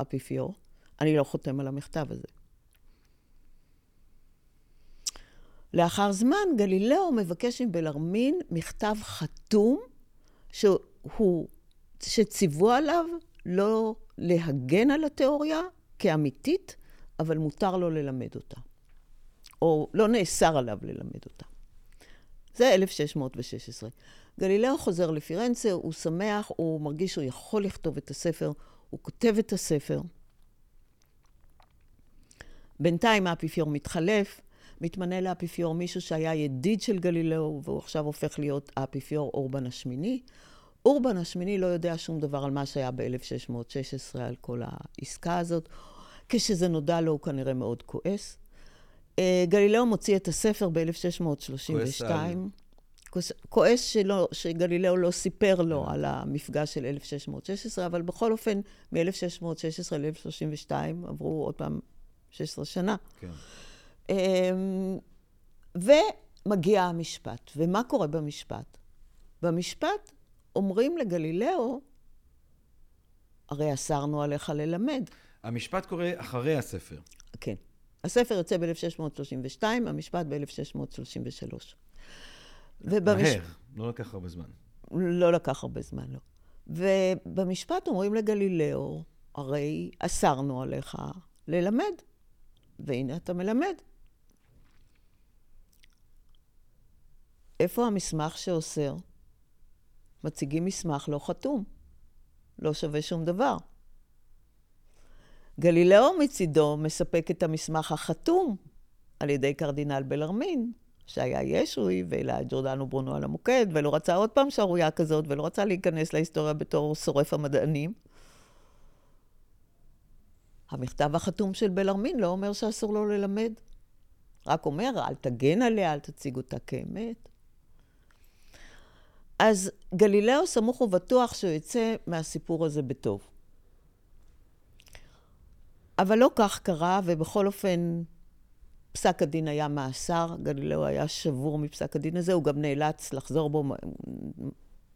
האפיפיור, אני לא חותם על המכתב הזה. לאחר זמן, גלילאו מבקש מבלרמין מכתב חתום שהוא, שציוו עליו לא להגן על התיאוריה כאמיתית, אבל מותר לו ללמד אותה. או לא נאסר עליו ללמד אותה. זה 1616. גלילאו חוזר לפירנצה, הוא שמח, הוא מרגיש שהוא יכול לכתוב את הספר, הוא כותב את הספר. בינתיים האפיפיור מתחלף, מתמנה לאפיפיור מישהו שהיה ידיד של גלילאו, והוא עכשיו הופך להיות האפיפיור אורבן השמיני. אורבן השמיני לא יודע שום דבר על מה שהיה ב-1616, על כל העסקה הזאת. כשזה נודע לו, הוא כנראה מאוד כועס. אה, גלילאו מוציא את הספר ב-1632. כועס שלא, שגלילאו לא סיפר לו על המפגש של 1616, אבל בכל אופן, מ-1616 ל-1032 עברו עוד פעם 16 שנה. כן. אמ, ומגיע המשפט. ומה קורה במשפט? במשפט אומרים לגלילאו, הרי אסרנו עליך ללמד. המשפט קורה אחרי הספר. כן. הספר יוצא ב-1632, המשפט ב-1633. ובמש... מהר, לא לקח הרבה זמן. לא לקח הרבה זמן, לא. ובמשפט אומרים לגלילאו, הרי אסרנו עליך ללמד, והנה אתה מלמד. איפה המסמך שאוסר? מציגים מסמך לא חתום, לא שווה שום דבר. גלילאו מצידו מספק את המסמך החתום על ידי קרדינל בלרמין, שהיה ישוי והעלה את ג'ורדנו ברונו על המוקד, ולא רצה עוד פעם שערורייה כזאת, ולא רצה להיכנס להיסטוריה בתור שורף המדענים. המכתב החתום של בלרמין לא אומר שאסור לו ללמד. רק אומר, אל תגן עליה, אל תציג אותה כאמת. אז גלילאו סמוך ובטוח שהוא יצא מהסיפור הזה בטוב. אבל לא כך קרה, ובכל אופן, פסק הדין היה מאסר, גלילאו היה שבור מפסק הדין הזה, הוא גם נאלץ לחזור בו,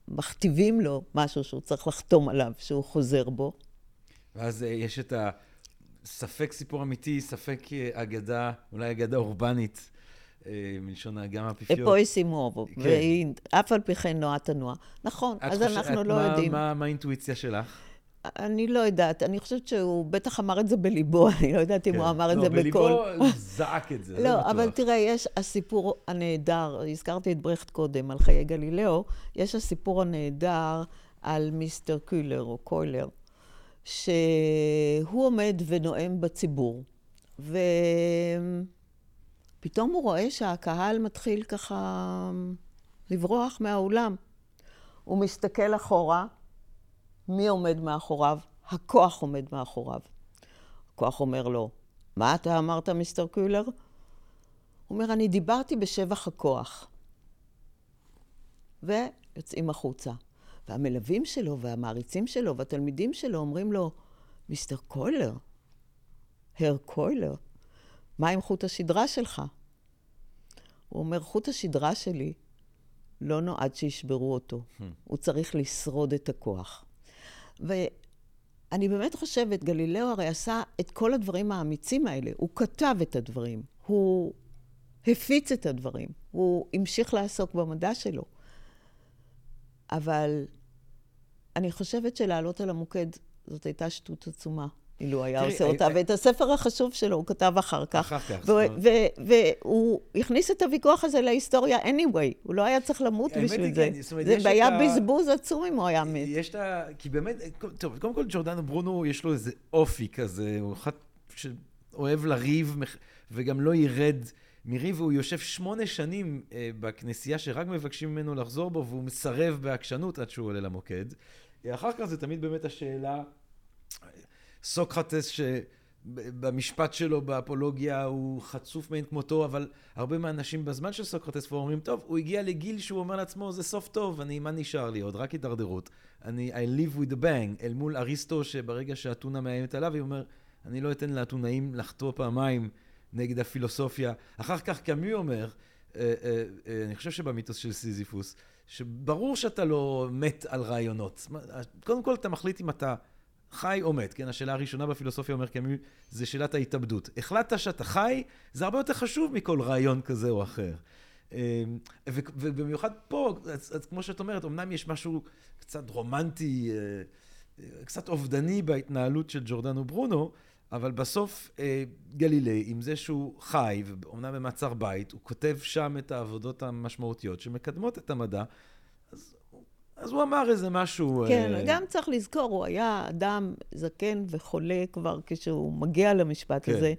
מכתיבים לו משהו שהוא צריך לחתום עליו, שהוא חוזר בו. ואז אה, יש את הספק סיפור אמיתי, ספק אה, אגדה, אולי אגדה אורבנית, אה, מלשון גם האפיפיור. אפויסי מובו, כן. ואף על פי כן נועה תנועה. נכון, אז אנחנו לא יודעים. מה האינטואיציה שלך? אני לא יודעת, אני חושבת שהוא בטח אמר את זה בליבו, אני לא יודעת אם הוא כן. אמר את זה בקול. לא, בליבו הוא זעק את זה, זה לא, בטוח. לא, אבל תראה, יש הסיפור הנהדר, הזכרתי את ברכט קודם, על חיי גלילאו, יש הסיפור הנהדר על מיסטר קולר או קוילר, שהוא עומד ונואם בציבור, ופתאום הוא רואה שהקהל מתחיל ככה לברוח מהאולם. הוא מסתכל אחורה, מי עומד מאחוריו? הכוח עומד מאחוריו. הכוח אומר לו, מה אתה אמרת, מיסטר קולר? הוא אומר, אני דיברתי בשבח הכוח. ויוצאים החוצה. והמלווים שלו והמעריצים שלו והתלמידים שלו אומרים לו, מיסטר קוילר, הר קוילר, מה עם חוט השדרה שלך? הוא אומר, חוט השדרה שלי לא נועד שישברו אותו, hmm. הוא צריך לשרוד את הכוח. ואני באמת חושבת, גלילאו הרי עשה את כל הדברים האמיצים האלה. הוא כתב את הדברים, הוא הפיץ את הדברים, הוא המשיך לעסוק במדע שלו. אבל אני חושבת שלעלות על המוקד זאת הייתה שטות עצומה. אילו היה עושה אותה, אה, ואת הספר החשוב שלו הוא כתב אחר כך. אחר כך. והוא הכניס את הוויכוח הזה להיסטוריה anyway, הוא לא היה צריך למות בשביל זה. כן, זה היה בזבוז עצום אם הוא היה מת. יש את ה... כי באמת, טוב, קודם כל ג'ורדנו ברונו יש לו איזה אופי כזה, הוא אחד שאוהב לריב וגם לא ירד. מריב, הוא יושב שמונה שנים אה, בכנסייה שרק מבקשים ממנו לחזור בו, והוא מסרב בעקשנות עד שהוא עולה למוקד. אחר כך זה תמיד באמת השאלה, סוקרטס שבמשפט שלו באפולוגיה הוא חצוף מאין כמותו, אבל הרבה מהאנשים בזמן של סוקרטס כבר אומרים, טוב, הוא הגיע לגיל שהוא אומר לעצמו, זה סוף טוב, אני, מה נשאר לי עוד? רק הידרדרות. אני, I live with a bang, אל מול אריסטו, שברגע שאתונה מאיימת עליו, היא אומר, אני לא אתן לאתונאים לחטוא פעמיים נגד הפילוסופיה. אחר כך קאמי אומר, אה, אה, אה, אני חושב שבמיתוס של סיזיפוס, שברור שאתה לא מת על רעיונות. קודם כל אתה מחליט אם אתה חי או מת, כן? השאלה הראשונה בפילוסופיה אומר קאמי זה שאלת ההתאבדות. החלטת שאתה חי, זה הרבה יותר חשוב מכל רעיון כזה או אחר. אמ, ובמיוחד פה, אז, אז כמו שאת אומרת, אמנם יש משהו קצת רומנטי, אה, אה, קצת אובדני בהתנהלות של ג'ורדנו ברונו, אבל בסוף אה, גלילי, עם זה שהוא חי, ואומנם במעצר בית, הוא כותב שם את העבודות המשמעותיות שמקדמות את המדע, אז הוא אמר איזה משהו... כן, אה... גם צריך לזכור, הוא היה אדם זקן וחולה כבר כשהוא מגיע למשפט כן. הזה.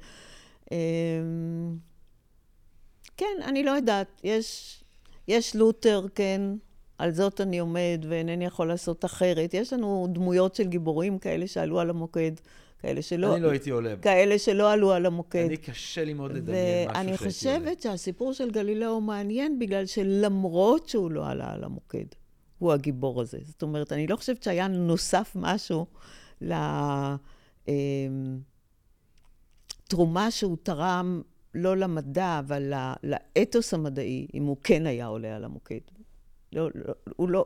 אה, כן, אני לא יודעת, יש, יש לותר, כן, על זאת אני עומד ואינני יכול לעשות אחרת. יש לנו דמויות של גיבורים כאלה שעלו על המוקד. כאלה שלא... אני לא הייתי עולה. כאלה שלא עלו על המוקד. אני קשה לי מאוד לדמיין משהו שהייתי עולה. ואני חושבת שהסיפור של גלילאו מעניין בגלל שלמרות שהוא לא עלה על המוקד, הוא הגיבור הזה. זאת אומרת, אני לא חושבת שהיה נוסף משהו לתרומה אמ, שהוא תרם לא למדע, אבל לאתוס המדעי, אם הוא כן היה עולה על המוקד. לא, לא, לא...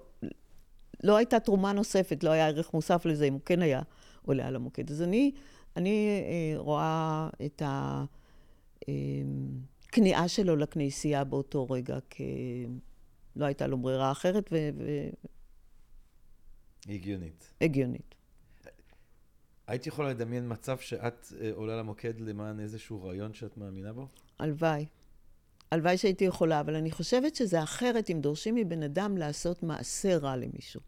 לא הייתה תרומה נוספת, לא היה ערך מוסף לזה, אם הוא כן היה עולה על המוקד. אז אני, אני אה, רואה את הכניעה אה, שלו לכנסייה באותו רגע, כי לא הייתה לו ברירה אחרת, ו... ו... הגיונית. הגיונית. היית יכולה לדמיין מצב שאת אה, עולה למוקד למען איזשהו רעיון שאת מאמינה בו? הלוואי. הלוואי שהייתי יכולה, אבל אני חושבת שזה אחרת אם דורשים מבן אדם לעשות מעשה רע למישהו.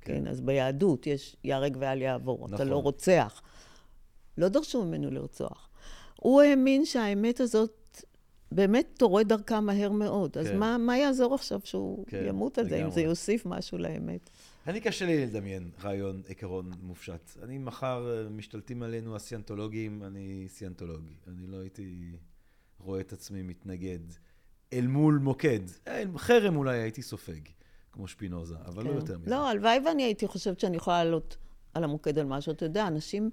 כן. כן, אז ביהדות יש ייהרג ואל יעבור, נכון. אתה לא רוצח. לא דרשו ממנו לרצוח. הוא האמין שהאמת הזאת באמת תורד דרכה מהר מאוד. כן. אז מה, מה יעזור עכשיו שהוא כן, ימות על זה, אם זה יוסיף משהו לאמת? אני קשה לי לדמיין רעיון, עקרון מופשט. אני מחר, אה, משתלטים עלינו הסיאנטולוגים, אני סיאנטולוג. אני לא הייתי רואה את עצמי מתנגד אל מול מוקד. אה, חרם אולי הייתי סופג. כמו שפינוזה, אבל לא כן. לא יותר מזה. לא, הלוואי ואני הייתי חושבת שאני יכולה לעלות על המוקד על משהו. אתה יודע, אנשים,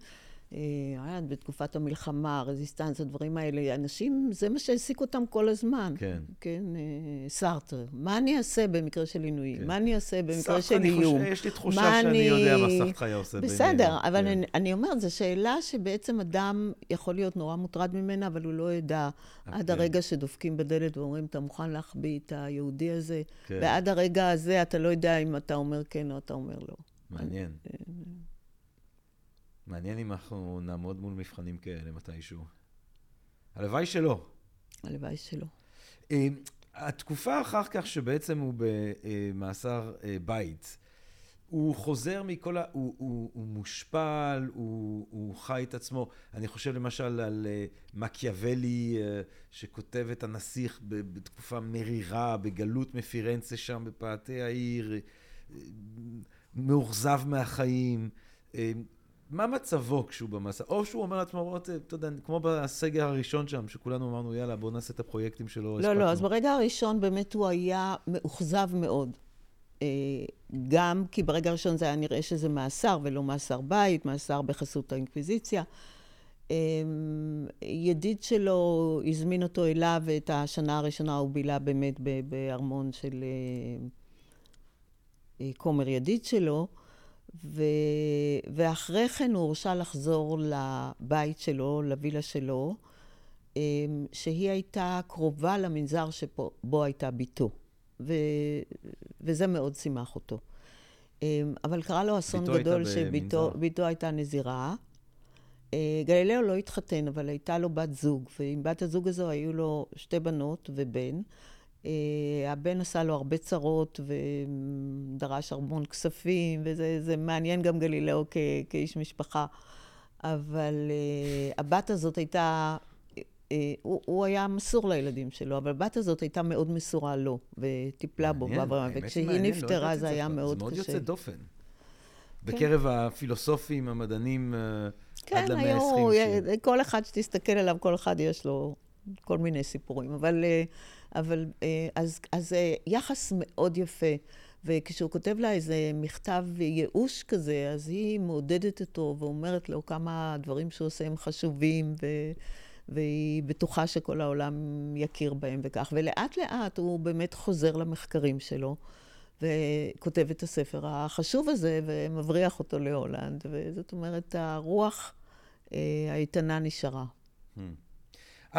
בתקופת המלחמה, רזיסטנס, הדברים האלה, אנשים, זה מה שהעסיק אותם כל הזמן. כן. כן, אה, סארטר. מה אני אעשה במקרה של עינוי? כן. מה אני אעשה במקרה של איום? יש לי תחושה שאני אני... יודע מה סארטר היה עושה. בסדר, אבל כן. אני, אני אומרת, זו שאלה שבעצם אדם יכול להיות נורא מוטרד ממנה, אבל הוא לא ידע עד כן. הרגע שדופקים בדלת ואומרים, אתה מוכן להחביא את היהודי הזה? כן. ועד הרגע הזה אתה לא יודע אם אתה אומר כן או אתה אומר לא. מעניין. אה, מעניין אם אנחנו נעמוד מול מבחנים כאלה מתישהו. הלוואי שלא. הלוואי שלא. אה, התקופה אחר כך שבעצם הוא במאסר אה, בית, הוא חוזר מכל ה... הוא, הוא, הוא מושפל, הוא, הוא חי את עצמו. אני חושב למשל על אה, מקיאוולי, שכותב את הנסיך בתקופה מרירה, בגלות מפירנצה שם בפאתי העיר, מאוכזב מהחיים. מה מצבו כשהוא במסע? או שהוא אומר לעצמו, אתה יודע, כמו בסגר הראשון שם, שכולנו אמרנו, יאללה, בואו נעשה את הפרויקטים שלו. לא, לא, אז ברגע הראשון באמת הוא היה מאוכזב מאוד. אה, גם כי ברגע הראשון זה היה נראה שזה מאסר ולא מאסר בית, מאסר בחסות האינקוויזיציה. אה, ידיד שלו הזמין אותו אליו, ואת השנה הראשונה הוא בילה באמת בארמון של אה, כומר ידיד שלו. ו... ואחרי כן הוא הורשה לחזור לבית שלו, לווילה שלו, אמ, שהיא הייתה קרובה למנזר שבו הייתה בתו. ו... וזה מאוד שימח אותו. אמ, אבל קרה לו אסון גדול שבתו הייתה נזירה. אה, גלילאו לא התחתן, אבל הייתה לו בת זוג, ועם בת הזוג הזו היו לו שתי בנות ובן. Uh, הבן עשה לו הרבה צרות ודרש המון כספים, וזה מעניין גם גלילאו כ, כאיש משפחה. אבל uh, הבת הזאת הייתה, uh, הוא, הוא היה מסור לילדים שלו, אבל הבת הזאת הייתה מאוד מסורה לו, וטיפלה בו. מעניין, וכשהיא לא נפטרה לא זה היה מאוד קשה. זה מאוד יוצא דופן. כן. בקרב הפילוסופים, המדענים, כן, עד למאה ה-20. כן, כל אחד שתסתכל עליו, כל אחד יש לו כל מיני סיפורים. אבל... Uh, אבל אה, אז, אז אה, יחס מאוד יפה. וכשהוא כותב לה איזה מכתב ייאוש כזה, אז היא מעודדת אותו ואומרת לו כמה דברים שהוא עושה הם חשובים, ו... והיא בטוחה שכל העולם יכיר בהם וכך. ולאט לאט הוא באמת חוזר למחקרים שלו, וכותב את הספר החשוב הזה ומבריח אותו להולנד, וזאת אומרת, הרוח אה, האיתנה נשארה. Hmm.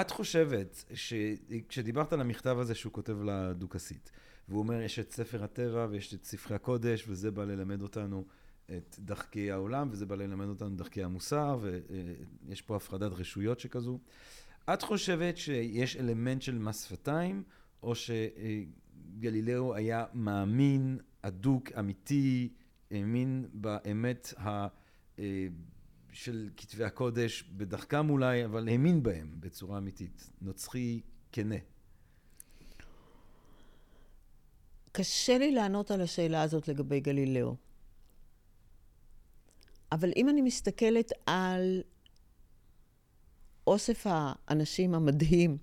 את חושבת שכשדיברת על המכתב הזה שהוא כותב לדוכסית, והוא אומר, יש את ספר הטבע ויש את ספרי הקודש, וזה בא ללמד אותנו את דרכי העולם, וזה בא ללמד אותנו דרכי המוסר, ויש פה הפרדת רשויות שכזו. את חושבת שיש אלמנט של מס שפתיים, או שגלילאו היה מאמין, אדוק, אמיתי, האמין באמת ה... של כתבי הקודש, בדרכם אולי, אבל האמין בהם בצורה אמיתית. נוצרי כנה. קשה לי לענות על השאלה הזאת לגבי גלילאו. אבל אם אני מסתכלת על אוסף האנשים המדהים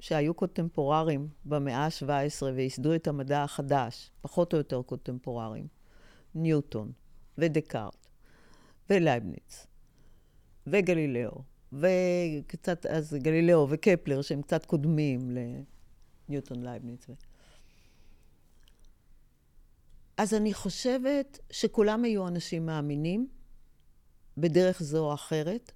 שהיו קונטמפוררים במאה ה-17 וייסדו את המדע החדש, פחות או יותר קונטמפוררים, ניוטון ודקארט ולייבניץ וגלילאו וקצת, אז גלילאו וקפלר שהם קצת קודמים לניוטון לייבניץ. אז אני חושבת שכולם היו אנשים מאמינים, בדרך זו או אחרת,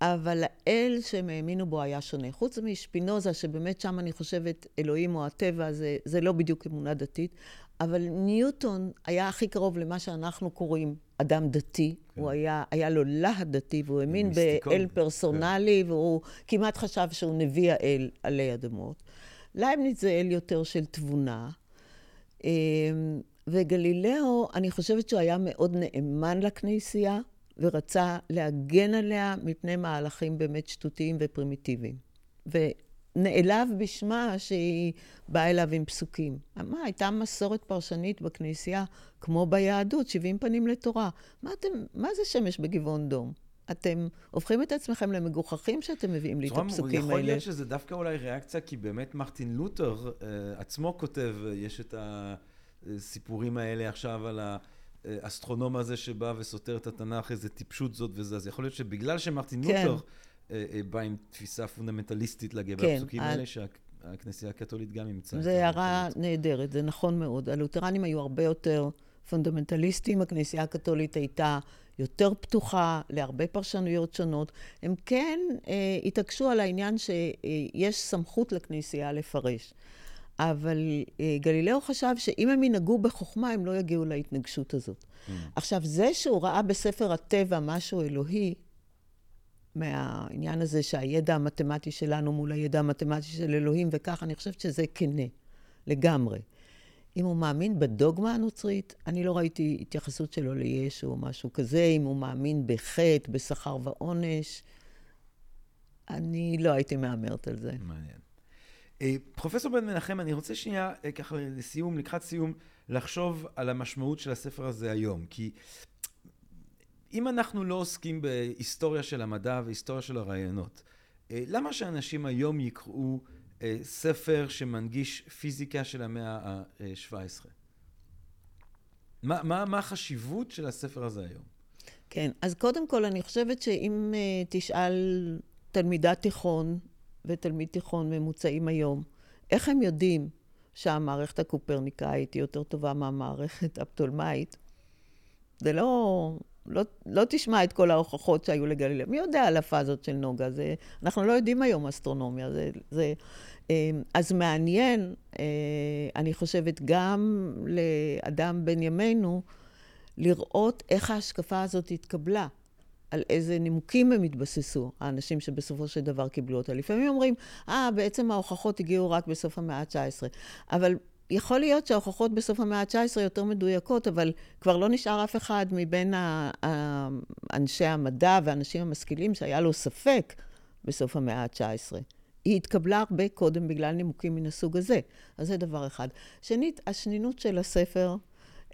אבל האל שהם האמינו בו היה שונה. חוץ משפינוזה, שבאמת שם אני חושבת אלוהים או הטבע, זה, זה לא בדיוק אמונה דתית, אבל ניוטון היה הכי קרוב למה שאנחנו קוראים אדם דתי. כן. הוא היה, היה לו להט דתי, והוא האמין באל פרסונלי, כן. והוא כמעט חשב שהוא נביא האל עלי אדמות. לייבניץ זה אל יותר של תבונה. אמ, וגלילאו, אני חושבת שהוא היה מאוד נאמן לכנסייה, ורצה להגן עליה מפני מהלכים באמת שטותיים ופרימיטיביים. ונעלב בשמה שהיא באה אליו עם פסוקים. מה, הייתה מסורת פרשנית בכנסייה, כמו ביהדות, 70 פנים לתורה. מה אתם, מה זה שמש בגבעון דום? אתם הופכים את עצמכם למגוחכים שאתם מביאים לי את הפסוקים האלה. יכול להיות שזה דווקא אולי ריאקציה, כי באמת מרטין לותר uh, עצמו כותב, uh, יש את ה... הסיפורים האלה עכשיו על האסטרונום הזה שבא וסותר את התנ"ך, איזה טיפשות זאת וזה, אז יכול להיות שבגלל שמרטין כן. לותר אה, אה, בא עם תפיסה פונדמנטליסטית לגבי כן, הפסוקים על... האלה, שהכנסייה הקתולית גם אימצה. זה הערה נהדרת, זה נכון מאוד. הלותרנים היו הרבה יותר פונדמנטליסטים, הכנסייה הקתולית הייתה יותר פתוחה להרבה פרשנויות שונות. הם כן אה, התעקשו על העניין שיש סמכות לכנסייה לפרש. אבל אה, גלילאו חשב שאם הם ינהגו בחוכמה, הם לא יגיעו להתנגשות הזאת. Mm. עכשיו, זה שהוא ראה בספר הטבע משהו אלוהי, מהעניין הזה שהידע המתמטי שלנו מול הידע המתמטי של אלוהים וכך, אני חושבת שזה כנה, לגמרי. אם הוא מאמין בדוגמה הנוצרית, אני לא ראיתי התייחסות שלו לישו או משהו כזה, אם הוא מאמין בחטא, בשכר ועונש, אני לא הייתי מהמרת על זה. מעניין. אה, פרופסור בן מנחם, אני רוצה שנייה, אה, ככה לסיום, לקראת סיום, לחשוב על המשמעות של הספר הזה היום. כי אם אנחנו לא עוסקים בהיסטוריה של המדע והיסטוריה של הרעיונות, אה, למה שאנשים היום יקראו ספר שמנגיש פיזיקה של המאה ה-17? מה, מה, מה החשיבות של הספר הזה היום? כן, אז קודם כל, אני חושבת שאם תשאל תלמידת תיכון ותלמיד תיכון ממוצעים היום, איך הם יודעים שהמערכת הקופרניקאית היא יותר טובה מהמערכת הפטולמאית? זה לא, לא, לא תשמע את כל ההוכחות שהיו לגלילאו. מי יודע על הפאזות של נוגה? זה, אנחנו לא יודעים היום אסטרונומיה. זה, זה, אה, אז מעניין, אה, אני חושבת, גם לאדם בן ימינו, לראות איך ההשקפה הזאת התקבלה. על איזה נימוקים הם התבססו, האנשים שבסופו של דבר קיבלו אותה. לפעמים אומרים, אה, ah, בעצם ההוכחות הגיעו רק בסוף המאה ה-19. אבל יכול להיות שההוכחות בסוף המאה ה-19 יותר מדויקות, אבל כבר לא נשאר אף אחד מבין אנשי המדע והאנשים המשכילים שהיה לו ספק בסוף המאה ה-19. היא התקבלה הרבה קודם בגלל נימוקים מן הסוג הזה. אז זה דבר אחד. שנית, השנינות של הספר,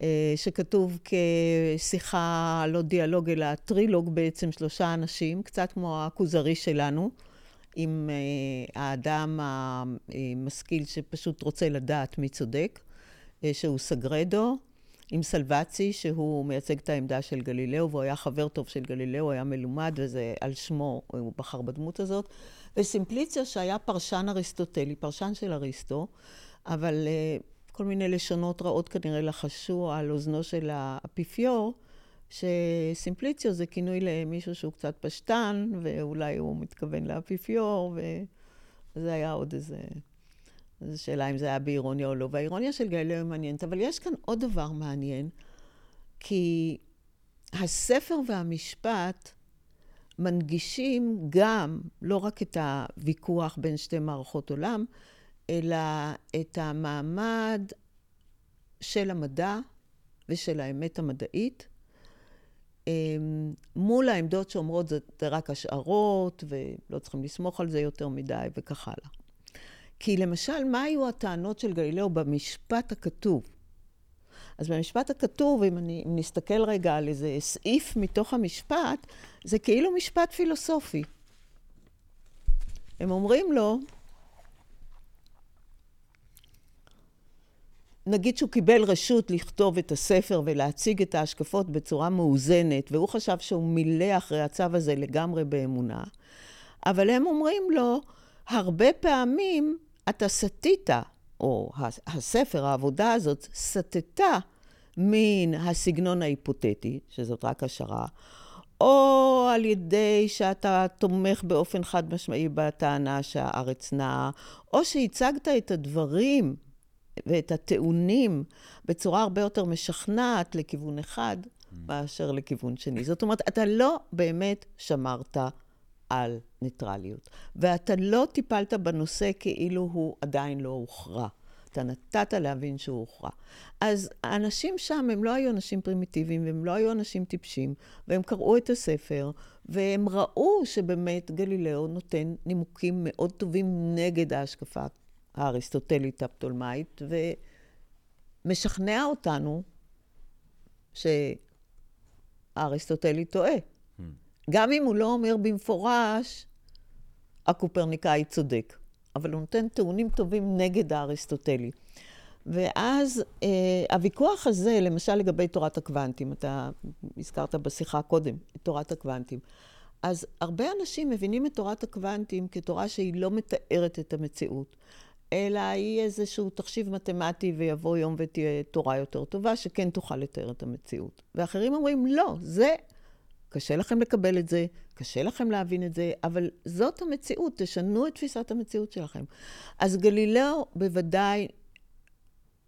אה, שכתוב כשיחה, לא דיאלוג, אלא טרילוג בעצם, שלושה אנשים, קצת כמו הכוזרי שלנו, עם אה, האדם המשכיל שפשוט רוצה לדעת מי צודק, אה, שהוא סגרדו, עם סלבצי, שהוא מייצג את העמדה של גלילאו, והוא היה חבר טוב של גלילאו, היה מלומד, וזה על שמו, הוא בחר בדמות הזאת. וסימפליציו, שהיה פרשן אריסטוטלי, פרשן של אריסטו, אבל כל מיני לשונות רעות כנראה לחשו על אוזנו של האפיפיור, שסימפליציו זה כינוי למישהו שהוא קצת פשטן, ואולי הוא מתכוון לאפיפיור, וזה היה עוד איזה... זו שאלה אם זה היה באירוניה או לא. והאירוניה של גלילאו היא מעניינת, אבל יש כאן עוד דבר מעניין, כי הספר והמשפט מנגישים גם, לא רק את הוויכוח בין שתי מערכות עולם, אלא את המעמד של המדע ושל האמת המדעית, מול העמדות שאומרות זה רק השערות, ולא צריכים לסמוך על זה יותר מדי, וכך הלאה. כי למשל, מה היו הטענות של גלילאו במשפט הכתוב? אז במשפט הכתוב, אם, אני, אם נסתכל רגע על איזה סעיף מתוך המשפט, זה כאילו משפט פילוסופי. הם אומרים לו, נגיד שהוא קיבל רשות לכתוב את הספר ולהציג את ההשקפות בצורה מאוזנת, והוא חשב שהוא מילא אחרי הצו הזה לגמרי באמונה, אבל הם אומרים לו, הרבה פעמים אתה סטית, או הספר, העבודה הזאת, סטתה מן הסגנון ההיפותטי, שזאת רק השערה, או על ידי שאתה תומך באופן חד משמעי בטענה שהארץ נעה, או שהצגת את הדברים ואת הטיעונים בצורה הרבה יותר משכנעת לכיוון אחד. מאשר לכיוון שני. זאת אומרת, אתה לא באמת שמרת על ניטרליות, ואתה לא טיפלת בנושא כאילו הוא עדיין לא הוכרע. אתה נתת להבין שהוא הוכרע. אז האנשים שם הם לא היו אנשים פרימיטיביים, והם לא היו אנשים טיפשים, והם קראו את הספר, והם ראו שבאמת גלילאו נותן נימוקים מאוד טובים נגד ההשקפה האריסטוטלית הפטולמאית, ומשכנע אותנו שהאריסטוטלי טועה. Hmm. גם אם הוא לא אומר במפורש, הקופרניקאי צודק, אבל הוא נותן טיעונים טובים נגד האריסטוטלי. ואז אה, הוויכוח הזה, למשל לגבי תורת הקוונטים, אתה הזכרת בשיחה קודם את תורת הקוונטים. אז הרבה אנשים מבינים את תורת הקוונטים כתורה שהיא לא מתארת את המציאות. אלא היא איזשהו תחשיב מתמטי ויבוא יום ותהיה תורה יותר טובה, שכן תוכל לתאר את המציאות. ואחרים אומרים, לא, זה, קשה לכם לקבל את זה, קשה לכם להבין את זה, אבל זאת המציאות, תשנו את תפיסת המציאות שלכם. אז גלילאו בוודאי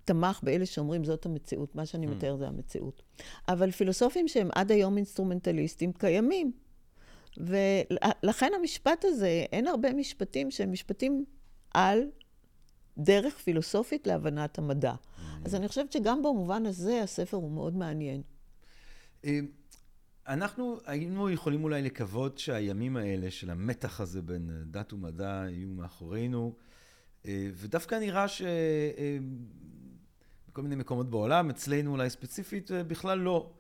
תמך באלה שאומרים זאת המציאות, מה שאני mm. מתאר זה המציאות. אבל פילוסופים שהם עד היום אינסטרומנטליסטים קיימים. ולכן המשפט הזה, אין הרבה משפטים שהם משפטים על דרך פילוסופית להבנת המדע. Mm-hmm. אז אני חושבת שגם במובן הזה הספר הוא מאוד מעניין. אה, אנחנו היינו יכולים אולי לקוות שהימים האלה של המתח הזה בין דת ומדע יהיו מאחורינו, אה, ודווקא נראה שבכל אה, מיני מקומות בעולם, אצלנו אולי ספציפית, בכלל לא.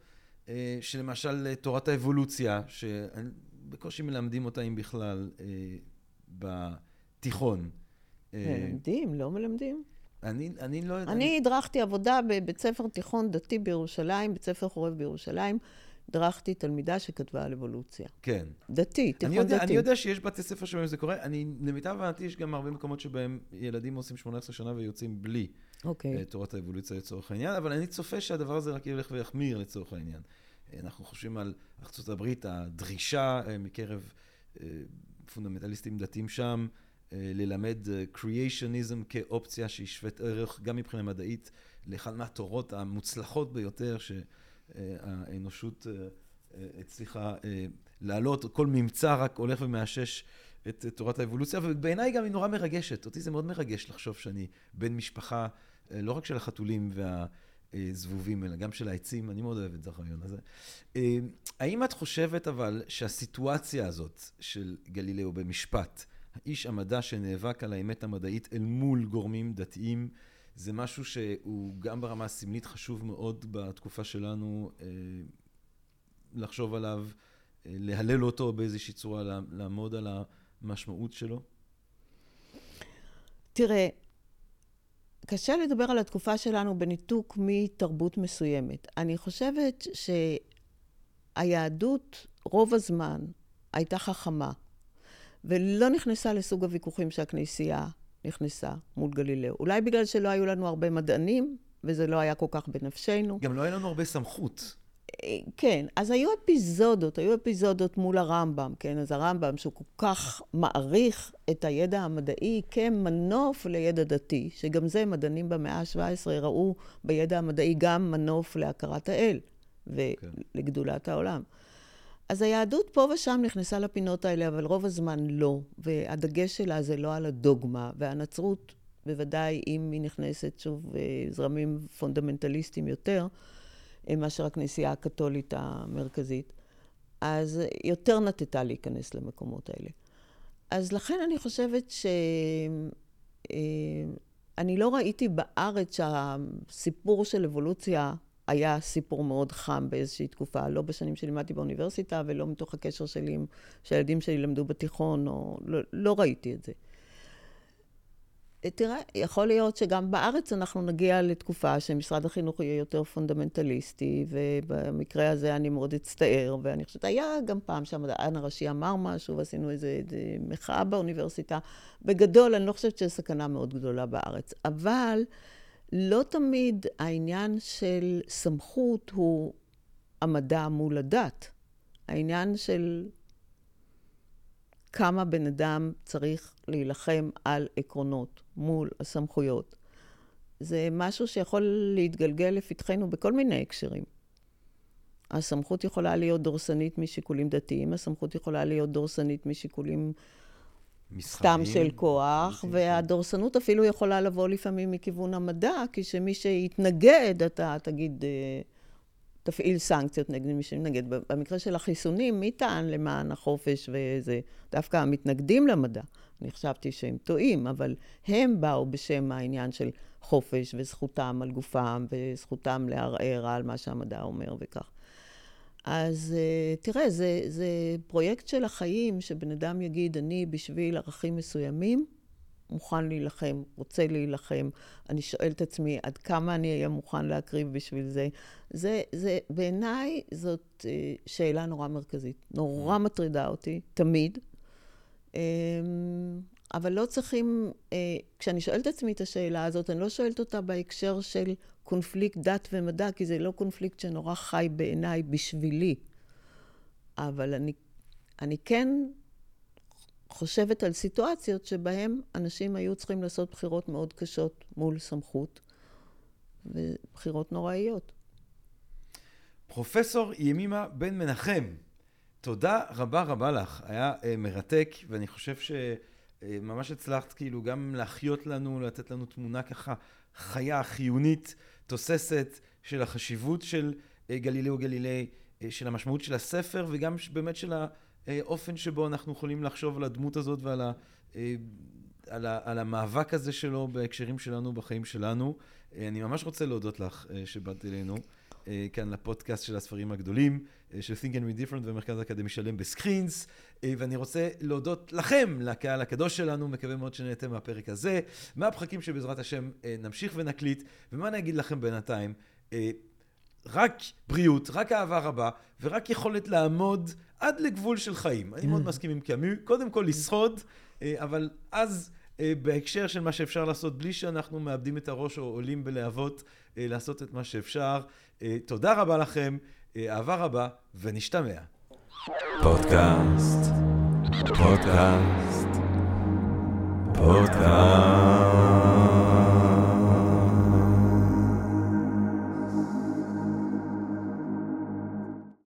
שלמשל תורת האבולוציה, שבקושי מלמדים אותה אם בכלל בתיכון. מלמדים, לא מלמדים. אני, אני לא יודע. אני הדרכתי עבודה בבית ספר תיכון דתי בירושלים, בית ספר חורב בירושלים. הדרכתי תלמידה שכתבה על אבולוציה. כן. דתי, תיכון אני יודע, דתי. אני יודע שיש בתי ספר שבהם זה קורה. אני, למיטב הבנתי, יש גם הרבה מקומות שבהם ילדים עושים 18 שנה ויוצאים בלי okay. אוקיי. uh, תורת האבולוציה לצורך העניין, אבל אני צופה שהדבר הזה רק ילך ויחמיר לצורך העניין. Uh, אנחנו חושבים על ארה"ב, הדרישה uh, מקרב פונדמנטליסטים דתיים שם, אה, ללמד קריאיישניזם אה, כאופציה שהיא שוות ערך גם מבחינה מדעית לאחד מהתורות המוצלחות ביותר שהאנושות אה, הצליחה להעלות, כל ממצא רק הולך ומאשש את תורת האבולוציה, ובעיניי גם היא נורא מרגשת. אותי זה מאוד מרגש לחשוב שאני בן משפחה, לא רק של החתולים והזבובים, אלא גם של העצים, אני מאוד אוהב את הרעיון הזה. האם את חושבת אבל שהסיטואציה הזאת של גלילאו במשפט, האיש המדע שנאבק על האמת המדעית אל מול גורמים דתיים, זה משהו שהוא גם ברמה הסמלית חשוב מאוד בתקופה שלנו אה, לחשוב עליו, אה, להלל אותו באיזושהי צורה, לעמוד על המשמעות שלו? תראה, קשה לדבר על התקופה שלנו בניתוק מתרבות מסוימת. אני חושבת שהיהדות רוב הזמן הייתה חכמה. ולא נכנסה לסוג הוויכוחים שהכנסייה נכנסה מול גלילאו. אולי בגלל שלא היו לנו הרבה מדענים, וזה לא היה כל כך בנפשנו. גם לא היה לנו הרבה סמכות. כן, אז היו אפיזודות, היו אפיזודות מול הרמב"ם, כן? אז הרמב"ם, שהוא כל כך מעריך את הידע המדעי כמנוף לידע דתי, שגם זה מדענים במאה ה-17 ראו בידע המדעי גם מנוף להכרת האל ולגדולת העולם. אז היהדות פה ושם נכנסה לפינות האלה, אבל רוב הזמן לא, והדגש שלה זה לא על הדוגמה, והנצרות, בוודאי אם היא נכנסת שוב אה, זרמים פונדמנטליסטיים יותר, אה, מאשר הכנסייה הקתולית המרכזית, אז יותר נטטה להיכנס למקומות האלה. אז לכן אני חושבת ש... אה, אני לא ראיתי בארץ שהסיפור של אבולוציה היה סיפור מאוד חם באיזושהי תקופה, לא בשנים שלימדתי באוניברסיטה ולא מתוך הקשר שלי עם... שהילדים שלי למדו בתיכון, או... לא, לא ראיתי את זה. תראה, יכול להיות שגם בארץ אנחנו נגיע לתקופה שמשרד החינוך יהיה יותר פונדמנטליסטי, ובמקרה הזה אני מאוד אצטער, ואני חושבת, היה גם פעם שהמדען הראשי אמר משהו, ועשינו איזו מחאה באוניברסיטה. בגדול, אני לא חושבת שיש סכנה מאוד גדולה בארץ, אבל לא תמיד העניין של סמכות הוא המדע מול הדת. העניין של כמה בן אדם צריך להילחם על עקרונות מול הסמכויות. זה משהו שיכול להתגלגל לפתחנו בכל מיני הקשרים. הסמכות יכולה להיות דורסנית משיקולים דתיים, הסמכות יכולה להיות דורסנית משיקולים סתם של כוח, והדורסנות אפילו יכולה לבוא לפעמים מכיוון המדע, כשמי שיתנגד, אתה תגיד, אה, תפעיל סנקציות נגד מי שמתנגד. במקרה של החיסונים, מי טען למען החופש וזה? דווקא המתנגדים למדע. אני חשבתי שהם טועים, אבל הם באו בשם העניין של חופש וזכותם על גופם וזכותם לערער על מה שהמדע אומר וכך. אז אה, תראה, זה, זה פרויקט של החיים, שבן אדם יגיד, אני בשביל ערכים מסוימים מוכן להילחם, רוצה להילחם. אני שואל את עצמי, עד כמה אני אהיה מוכן להקריב בשביל זה? זה, זה בעיניי זאת אה, שאלה נורא מרכזית. נורא מטרידה אותי, תמיד. אבל לא צריכים, אה, כשאני שואלת את עצמי את השאלה הזאת, אני לא שואלת אותה בהקשר של קונפליקט דת ומדע, כי זה לא קונפליקט שנורא חי בעיניי בשבילי. אבל אני, אני כן חושבת על סיטואציות שבהן אנשים היו צריכים לעשות בחירות מאוד קשות מול סמכות, ובחירות נוראיות. פרופסור ימימה בן מנחם, תודה רבה רבה לך. היה uh, מרתק, ואני חושב שממש uh, הצלחת כאילו גם להחיות לנו, לתת לנו תמונה ככה חיה, חיונית, תוססת, של החשיבות של uh, גלילאו גלילי, uh, של המשמעות של הספר, וגם באמת של האופן שבו אנחנו יכולים לחשוב על הדמות הזאת ועל ה... על, ה, על המאבק הזה שלו בהקשרים שלנו, בחיים שלנו. אני ממש רוצה להודות לך שבאת אלינו. אה, כאן לפודקאסט של הספרים הגדולים, אה, של Think and Read Different ומרכז האקדמי שלם בסקרינס, אה, ואני רוצה להודות לכם, לקהל הקדוש שלנו, מקווה מאוד שנהייתם מהפרק הזה, מהפחקים שבעזרת השם נמשיך ונקליט, ומה אני אגיד לכם בינתיים? רק בריאות, רק אהבה רבה, ורק יכולת לעמוד עד לגבול של חיים. אני מאוד mm. מסכים עם קאמי, קודם כל לשרוד, אבל אז... בהקשר של מה שאפשר לעשות בלי שאנחנו מאבדים את הראש או עולים בלהבות, לעשות את מה שאפשר. אה, תודה רבה לכם, אה, אהבה רבה, ונשתמע. פודקאסט, פודקאסט, פודקאסט.